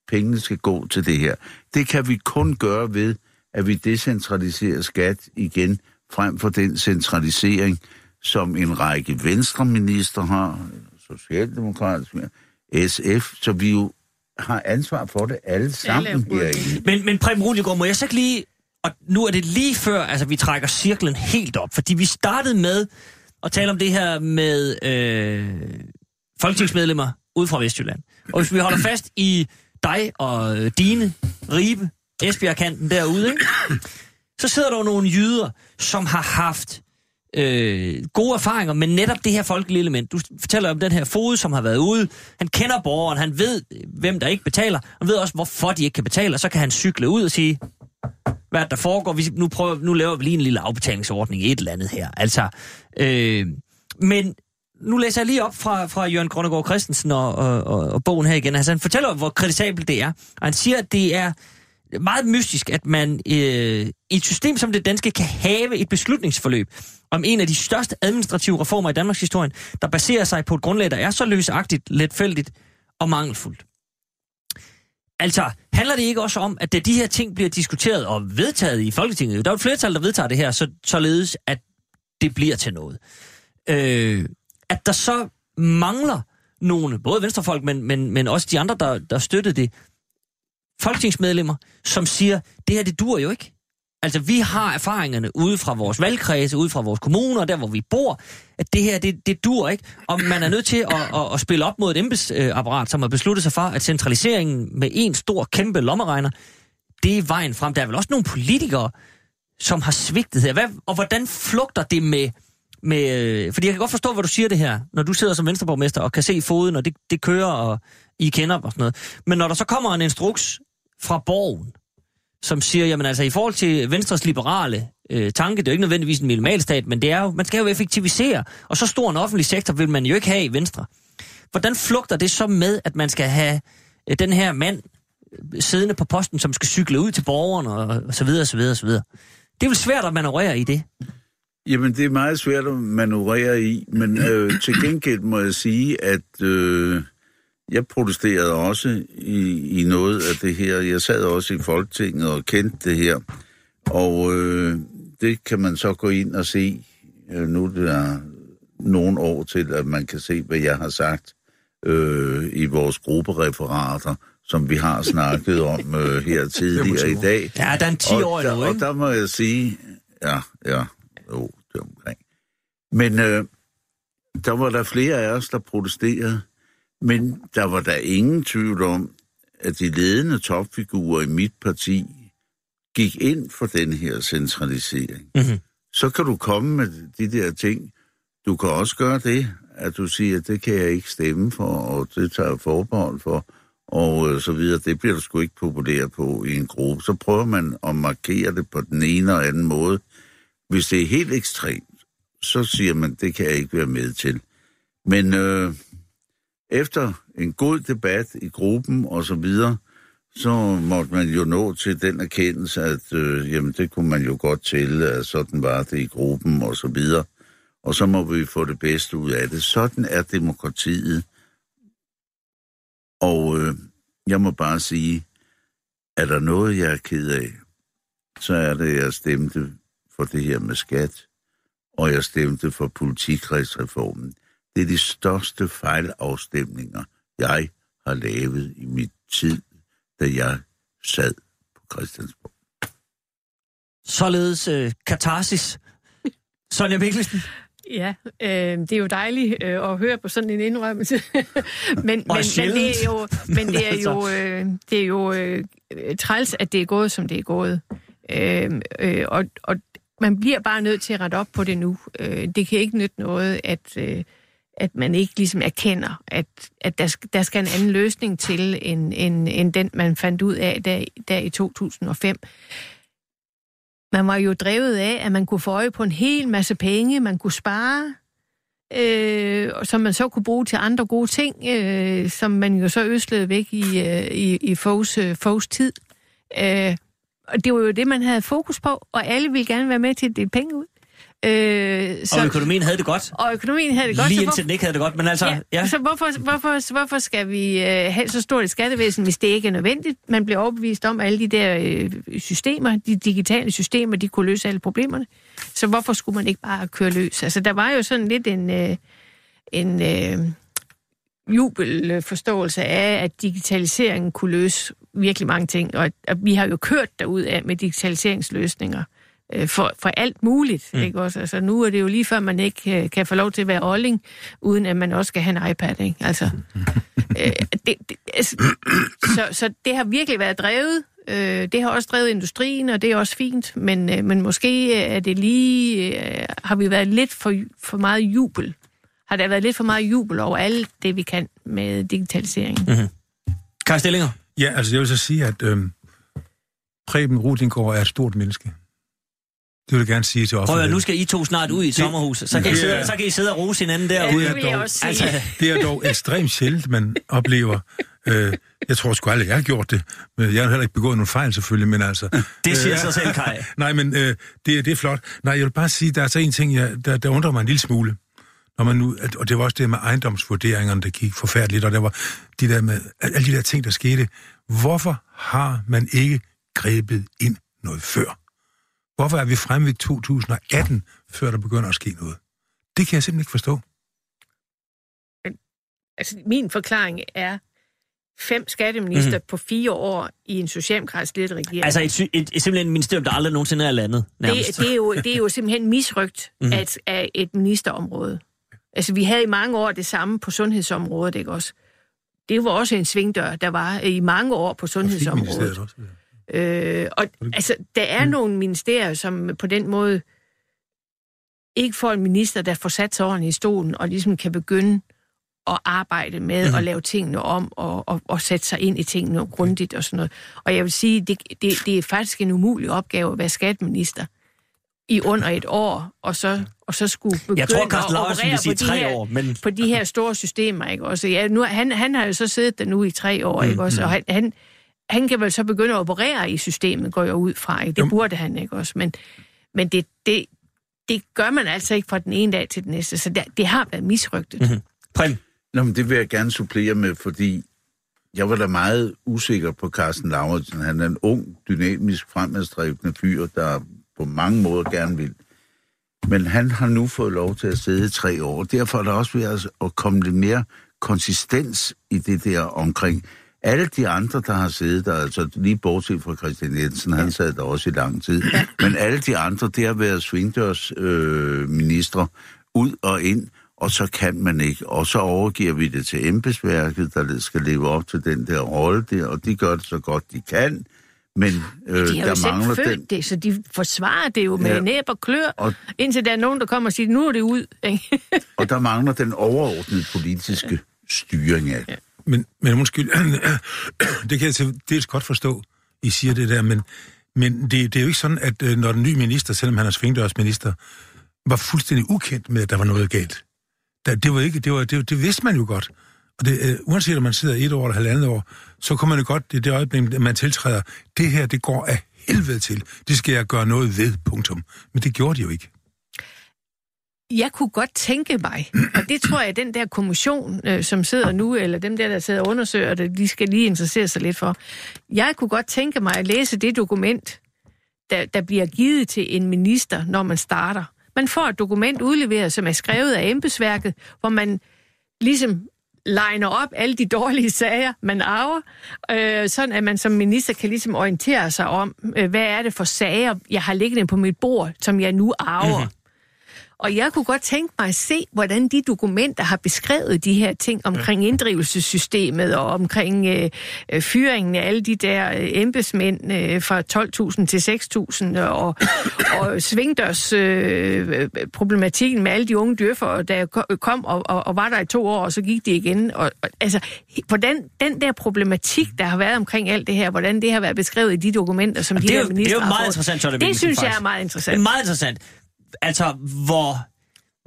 pengene skal gå til det her. Det kan vi kun gøre ved, at vi decentraliserer skat igen, frem for den centralisering, som en række venstreminister har, socialdemokratiske, SF, så vi jo har ansvar for det alle sammen
er
herinde.
Men, men Preben Ruligård, må jeg så ikke lige... Og nu er det lige før, altså vi trækker cirklen helt op, fordi vi startede med at tale om det her med øh, folketingsmedlemmer ud fra Vestjylland. Og hvis vi holder fast i dig og øh, dine, Ribe, Esbjerg-kanten derude, ikke? så sidder der jo nogle jyder, som har haft øh, gode erfaringer med netop det her folkelige element. Du fortæller om den her fod, som har været ude. Han kender borgeren, han ved, øh, hvem der ikke betaler. Han ved også, hvorfor de ikke kan betale, og så kan han cykle ud og sige, hvad det, der foregår. Vi, nu, prøver, nu laver vi lige en lille afbetalingsordning i et eller andet her. Altså, øh, men nu læser jeg lige op fra, fra Jørgen Grønnegård Christensen og, og, og, og bogen her igen. Altså, han fortæller, hvor kritisabelt det er. Og han siger, at det er meget mystisk, at man øh, i et system som det danske kan have et beslutningsforløb om en af de største administrative reformer i Danmarks historie, der baserer sig på et grundlag, der er så løsagtigt, letfældigt og mangelfuldt. Altså, handler det ikke også om, at da de her ting bliver diskuteret og vedtaget i Folketinget, der er jo et flertal, der vedtager det her, så, således at det bliver til noget. Øh, at der så mangler nogle, både venstrefolk, men, men, men også de andre, der, der støttede det, folketingsmedlemmer, som siger, det her, det dur jo ikke. Altså, vi har erfaringerne ude fra vores valgkredse, ude fra vores kommuner, der hvor vi bor, at det her, det, det dur ikke. Og man er nødt til at, at, at spille op mod et embedsapparat, som har besluttet sig for, at centraliseringen med en stor, kæmpe lommeregner, det er vejen frem. Der er vel også nogle politikere, som har svigtet her. Hvad, og hvordan flugter det med, med... Fordi jeg kan godt forstå, hvad du siger det her, når du sidder som venstreborgmester og kan se foden, og det, det kører, og I kender og sådan noget. Men når der så kommer en instruks fra borgen, som siger, jamen altså i forhold til Venstres liberale øh, tanke, det er jo ikke nødvendigvis en minimalstat, men det er jo, man skal jo effektivisere, og så stor en offentlig sektor vil man jo ikke have i Venstre. Hvordan flugter det så med, at man skal have øh, den her mand, øh, siddende på posten, som skal cykle ud til borgerne, og, og så videre, og så videre, og så videre. Det er vel svært at manøvrere i det.
Jamen, det er meget svært at manøvrere i, men øh, til gengæld må jeg sige, at øh, jeg protesterede også i, i noget af det her. Jeg sad også i Folketinget og kendte det her, og øh, det kan man så gå ind og se. Øh, nu er der nogle år til, at man kan se, hvad jeg har sagt øh, i vores gruppereferater, som vi har snakket om øh, her tidligere i dag.
Ja, der er en 10
og
år
der, Og
ikke?
der må jeg sige, ja, ja, jo, det er omkring. Men øh, der var der flere af os, der protesterede, men der var der ingen tvivl om, at de ledende topfigurer i mit parti gik ind for den her centralisering.
Mhm.
Så kan du komme med de der ting. Du kan også gøre det, at du siger, at det kan jeg ikke stemme for, og det tager jeg forbehold for, og øh, så videre. Det bliver du sgu ikke populær på i en gruppe. Så prøver man at markere det på den ene og anden måde. Hvis det er helt ekstremt, så siger man, det kan jeg ikke være med til. Men øh, efter en god debat i gruppen og så videre, så måtte man jo nå til den erkendelse, at øh, jamen, det kunne man jo godt til, at sådan var det i gruppen og så videre. Og så må vi få det bedste ud af det. Sådan er demokratiet. Og øh, jeg må bare sige, er der noget, jeg er ked af, så er det, at jeg stemte for det her med skat, og jeg stemte for politikredsreformen. Det er de største fejlafstemninger, jeg har lavet i mit tid, da jeg sad på Christiansborg.
Således øh, katarsis. Sonja Mikkelsen.
Ja, øh, det er jo dejligt øh, at høre på sådan en indrømmelse. men, men, men det er jo, men det er
Altså.
jo, øh, det er jo øh, træls, at det er gået, som det er gået. Øh, øh, og, og man bliver bare nødt til at rette op på det nu. Øh, det kan ikke nytte noget, at, øh, at man ikke ligesom erkender, at, at der, skal, der skal en anden løsning til, end, end, end den, man fandt ud af der, der i 2005 man var jo drevet af, at man kunne få øje på en hel masse penge, man kunne spare, øh, og som man så kunne bruge til andre gode ting, øh, som man jo så øslede væk i, øh, i, i Fogs, øh, Fogs tid. Øh, og det var jo det, man havde fokus på, og alle ville gerne være med til at dele penge ud. Øh,
Og økonomien havde det godt.
og økonomien havde det godt.
Lige
så
indtil den ikke havde det godt, men altså...
Ja, ja. Så hvorfor, hvorfor, hvorfor skal vi øh, have så stort et skattevæsen, hvis det ikke er nødvendigt? Man bliver overbevist om, at alle de der øh, systemer, de digitale systemer, de kunne løse alle problemerne. Så hvorfor skulle man ikke bare køre løs? Altså, der var jo sådan lidt en, øh, en øh, jubelforståelse af, at digitaliseringen kunne løse virkelig mange ting. Og, og vi har jo kørt derud af med digitaliseringsløsninger øh, for, for alt muligt. Mm. Ikke også? Altså, nu er det jo lige før, man ikke øh, kan få lov til at være olling, uden at man også skal have en iPad. Ikke? Altså, øh, det, det, altså, så, så det har virkelig været drevet. Øh, det har også drevet industrien, og det er også fint. Men, øh, men måske er det lige... Øh, har vi været lidt for, for meget jubel. Har der været lidt for meget jubel over alt det, vi kan med digitaliseringen. Mm.
Karl Stillinger.
Ja, altså jeg vil så sige, at øhm, Preben Rudingård er et stort menneske. Det vil jeg gerne sige til
Prøv at
offentligheden.
høre, nu skal I to snart ud i et sommerhus. Så kan, I
Ja.
sidde, så kan I sidde og rose hinanden
Ja,
derude.
det jeg også sige.
Altså,
Det er dog ekstremt sjældent, man oplever. Øh, jeg tror sgu aldrig, jeg har gjort det. Men jeg har heller ikke begået nogen fejl, selvfølgelig, men altså...
det siger
øh,
sig selv, Kai.
Nej, men øh, det, det er flot. Nej, jeg vil bare sige, der er så en ting, jeg, der, der undrer mig en lille smule. Når man nu, og det var også det med ejendomsvurderingerne, der gik forfærdeligt, og der var de der med, alle de der ting, der skete. Hvorfor har man ikke grebet ind noget før? Hvorfor er vi fremme ved 2018, før der begynder at ske noget? Det kan jeg simpelthen ikke forstå.
Altså, min forklaring er fem skatteminister mm. på fire år i en socialdemokratisk ledet regering.
Altså et, et, et, simpelthen et ministerium, der aldrig nogensinde er landet,
det,
nærmest.
det, er jo, det er jo simpelthen misrygt mm. at, af et ministerområde. Altså, vi havde i mange år det samme på sundhedsområdet, ikke også? Det var også en svingdør, der var i mange år på sundhedsområdet.
Også.
Øh, og altså, der er mm. nogle ministerier, som på den måde ikke får en minister, der får sat sig ordentligt i stolen, og ligesom kan begynde at arbejde med mm. at lave tingene om, og, og, og sætte sig ind i tingene grundigt og sådan noget. Og jeg vil sige, det, det, det er faktisk en umulig opgave at være skatteminister i under et år, og så, og så skulle begynde
Jeg tror,
at operere
vil sige
på de
tre
her,
år, men...
på de her store systemer, ikke også? Ja, nu, han, han har jo så siddet der nu i tre år, ikke også? Og han, han, han kan vel så begynde at operere i systemet, går jeg ud fra. Ikke? Det
Jo.
burde han ikke også. Men, men det, det, det gør man altså ikke fra den ene dag til den næste. Så det, det har været misrygtet. Mm-hmm.
Prim.
Nå, men det vil jeg gerne supplere med, fordi jeg var da meget usikker på Carsten Lauritsen. Han er en ung, dynamisk, fremadstræbende fyr, der på mange måder gerne vil. Men han har nu fået lov til at sidde i tre år. Derfor er der også ved at- at komme lidt mere konsistens i det der omkring. Alle de andre, der har siddet der, altså lige bortset fra Christian Jensen, han sad der også i lang tid, men alle de andre, det har været svingdørs øh, ministre ud og ind, og så kan man ikke. Og så overgiver vi det til embedsværket, der skal leve op til den der rolle der, og de gør det så godt de kan, men øh,
De
der mangler den...
det, så de forsvarer det jo med
Ja.
ja. næb og klør,
Og-
indtil der er nogen, der kommer og siger, nu er det ud. Ikke?
Og der mangler den overordnede politiske styring af det.
Men, men undskyld, det kan jeg til dels godt forstå, I siger det der, men, men det, det er jo ikke sådan, at øh, når den nye minister, selvom han er svingdørsminister, var fuldstændig ukendt med, at der var noget galt. Der, det, var ikke, det, var, det, det vidste man jo godt. Og det, øh, uanset om man sidder et år eller halvandet år, så kommer man jo godt, det det øjeblik, man tiltræder, det her, det går af helvede til. Det skal jeg gøre noget ved, punktum. Men det gjorde de jo ikke.
Jeg kunne godt tænke mig, og det tror jeg, den der kommission, øh, som sidder nu, eller dem der, der sidder og undersøger det, de skal lige interessere sig lidt for. Jeg kunne godt tænke mig at læse det dokument, der, der bliver givet til en minister, når man starter. Man får et dokument udleveret, som er skrevet af embedsværket, hvor man ligesom legner op alle de dårlige sager, man arver, øh, sådan at man som minister kan ligesom orientere sig om, øh, hvad er det for sager, jeg har liggende på mit bord, som jeg nu arver. Mm-hmm. Og jeg kunne godt tænke mig at se, hvordan de dokumenter har beskrevet de her ting omkring inddrivelsessystemet og omkring øh, øh, fyringen af alle de der øh, embedsmænd øh, fra 12.000 til 6.000 og, og svingdørs øh, problematikken med alle de unge dyrfer, der ko- kom og, og, og var der i to år, og så gik de igen. Og, og, altså, hvordan den der problematik, der har været omkring alt det her, hvordan det har været beskrevet i de dokumenter, som de
det er
her
jo- det er jo
ministre har
meget
fået,
interessant,
Det synes jeg er meget
Det
interessant.
er meget interessant. Altså, hvor,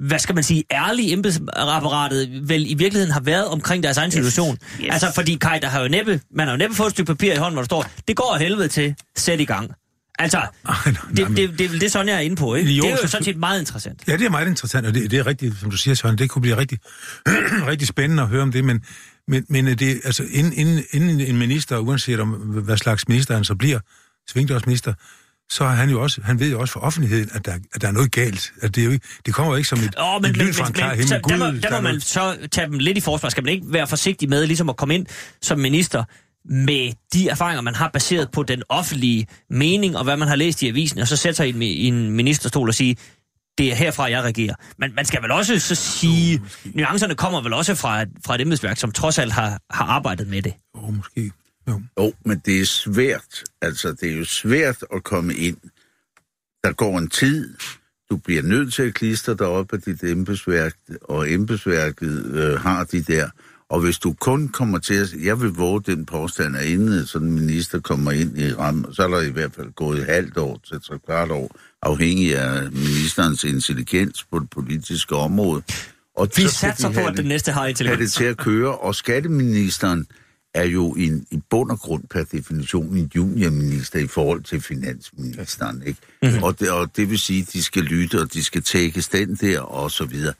hvad skal man sige, ærlige embedsapparatet vel i virkeligheden har været omkring deres egen situation.
Yes.
Altså, fordi Kai, der har jo næppe, man har jo næppe fået et stykke papir i hånden, hvor der står, det går af helvede til, sæt i gang. Altså,
Ej, nej,
det,
nej, men-
det, det er det, Sonja er inde på, ikke?
Jo,
det er jo
så-
sådan set meget interessant.
Ja, det er meget interessant, og det, det er rigtigt, som du siger, Søren, det kunne blive rigtig, rigtig spændende at høre om det, men, men, men øh, det, altså, inden, inden, inden en minister, uanset om hvad slags minister han så bliver, svingdørsminister, så er han jo også, han ved jo også for offentligheden, at der, at der er noget galt. At det, er jo ikke, det kommer jo ikke som et,
Åh, men,
et lyn fra en klar himmel.
der må, der
er
må man
noget-
så tage dem lidt i forsvar. Skal man ikke være forsigtig med ligesom at komme ind som minister med de erfaringer, man har baseret på den offentlige mening og hvad man har læst i avisen, og så sætte sig i en, i en ministerstol og sige, det er herfra, jeg regerer. Men man skal vel også så sige, nuancerne kommer vel også fra, fra et embedsværk, som trods alt har, har arbejdet med det.
Åh, oh, måske. Jo.
Jo, men det er svært. Altså, det er jo svært at komme ind. Der går en tid. Du bliver nødt til at klistre dig op af dit embedsværk, og embedsværket øh, har de der. Og hvis du kun kommer til at... Jeg vil våge den påstand, at inden sådan en minister kommer ind i rammen, så er der i hvert fald gået et halvt år til tre kvart år, afhængig af ministerens intelligens på det politiske område. Og
Vi satser på, at den næste har
have det
intelligens.
til at køre, og skatteministeren er jo en, i bund og grund per definition en juniorminister i forhold til finansministeren, ikke? Mm-hmm. Og, det, og det vil sige, at de skal lytte, og de skal tækkes den der, og så videre.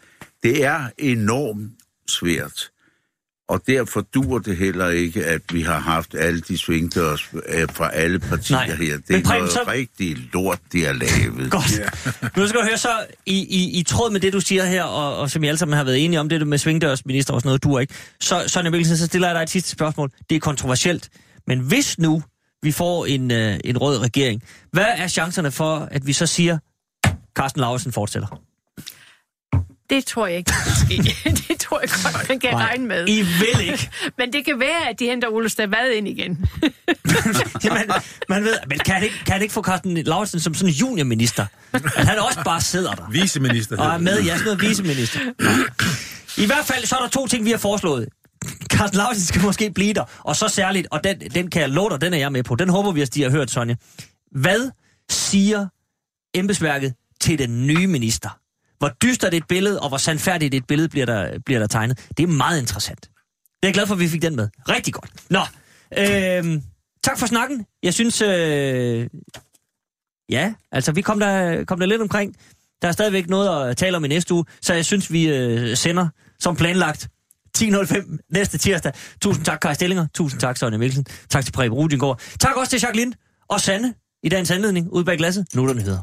Det er enormt svært, og derfor dur det heller ikke, at vi har haft alle de svingdørs øh, fra alle partier
Nej.
her. Det
Men
er
Preben,
noget
så-
rigtig lort, de har lavet.
Godt. Nu skal du høre så, i, i, i tråd med det, du siger her, og, og som I alle sammen har været enige om, det med svingdørsminister og sådan noget, du ikke. Så, Sonja Mikkelsen, så stiller jeg dig et sidste spørgsmål. Det er kontroversielt. Men hvis nu vi får en, øh, en rød regering, hvad er chancerne for, at vi så siger, Carsten Lausen fortsætter?
Det tror jeg ikke, det tror jeg godt, man kan
Nej,
regne med.
I vil ikke.
Men det kan være, at de henter Ole Stavad ind igen.
Jamen, man ved, men kan det, ikke, kan det ikke få Carsten Lausen som sådan en juniorminister? At han også bare sidder der.
Viceminister.
Og er med, ja, sådan noget viceminister. I hvert fald, så er der to ting, vi har foreslået. Carsten Lausen skal måske blive der, og så særligt, og den, den kan jeg love dig, den er jeg med på. Den håber vi, at de har hørt, Sonja. Hvad siger embedsværket til den nye minister? Hvor dystert et billede, og hvor sandfærdigt et billede bliver der, bliver der tegnet. Det er meget interessant. Det er glad for, at vi fik den med. Rigtig godt. Nå, øh, tak for snakken. Jeg synes, øh, ja, altså vi kom der, kom der lidt omkring. Der er stadigvæk noget at tale om i næste uge, så jeg synes, vi øh, sender som planlagt 10.05 næste tirsdag. Tusind tak, Kaj Stillinger. Tusind tak, Sonja Mikkelsen. Tak til Preben Rudingård. Tak også til Jacqueline og Sanne i dagens anledning ude bag glasset. Nu er der nyheder.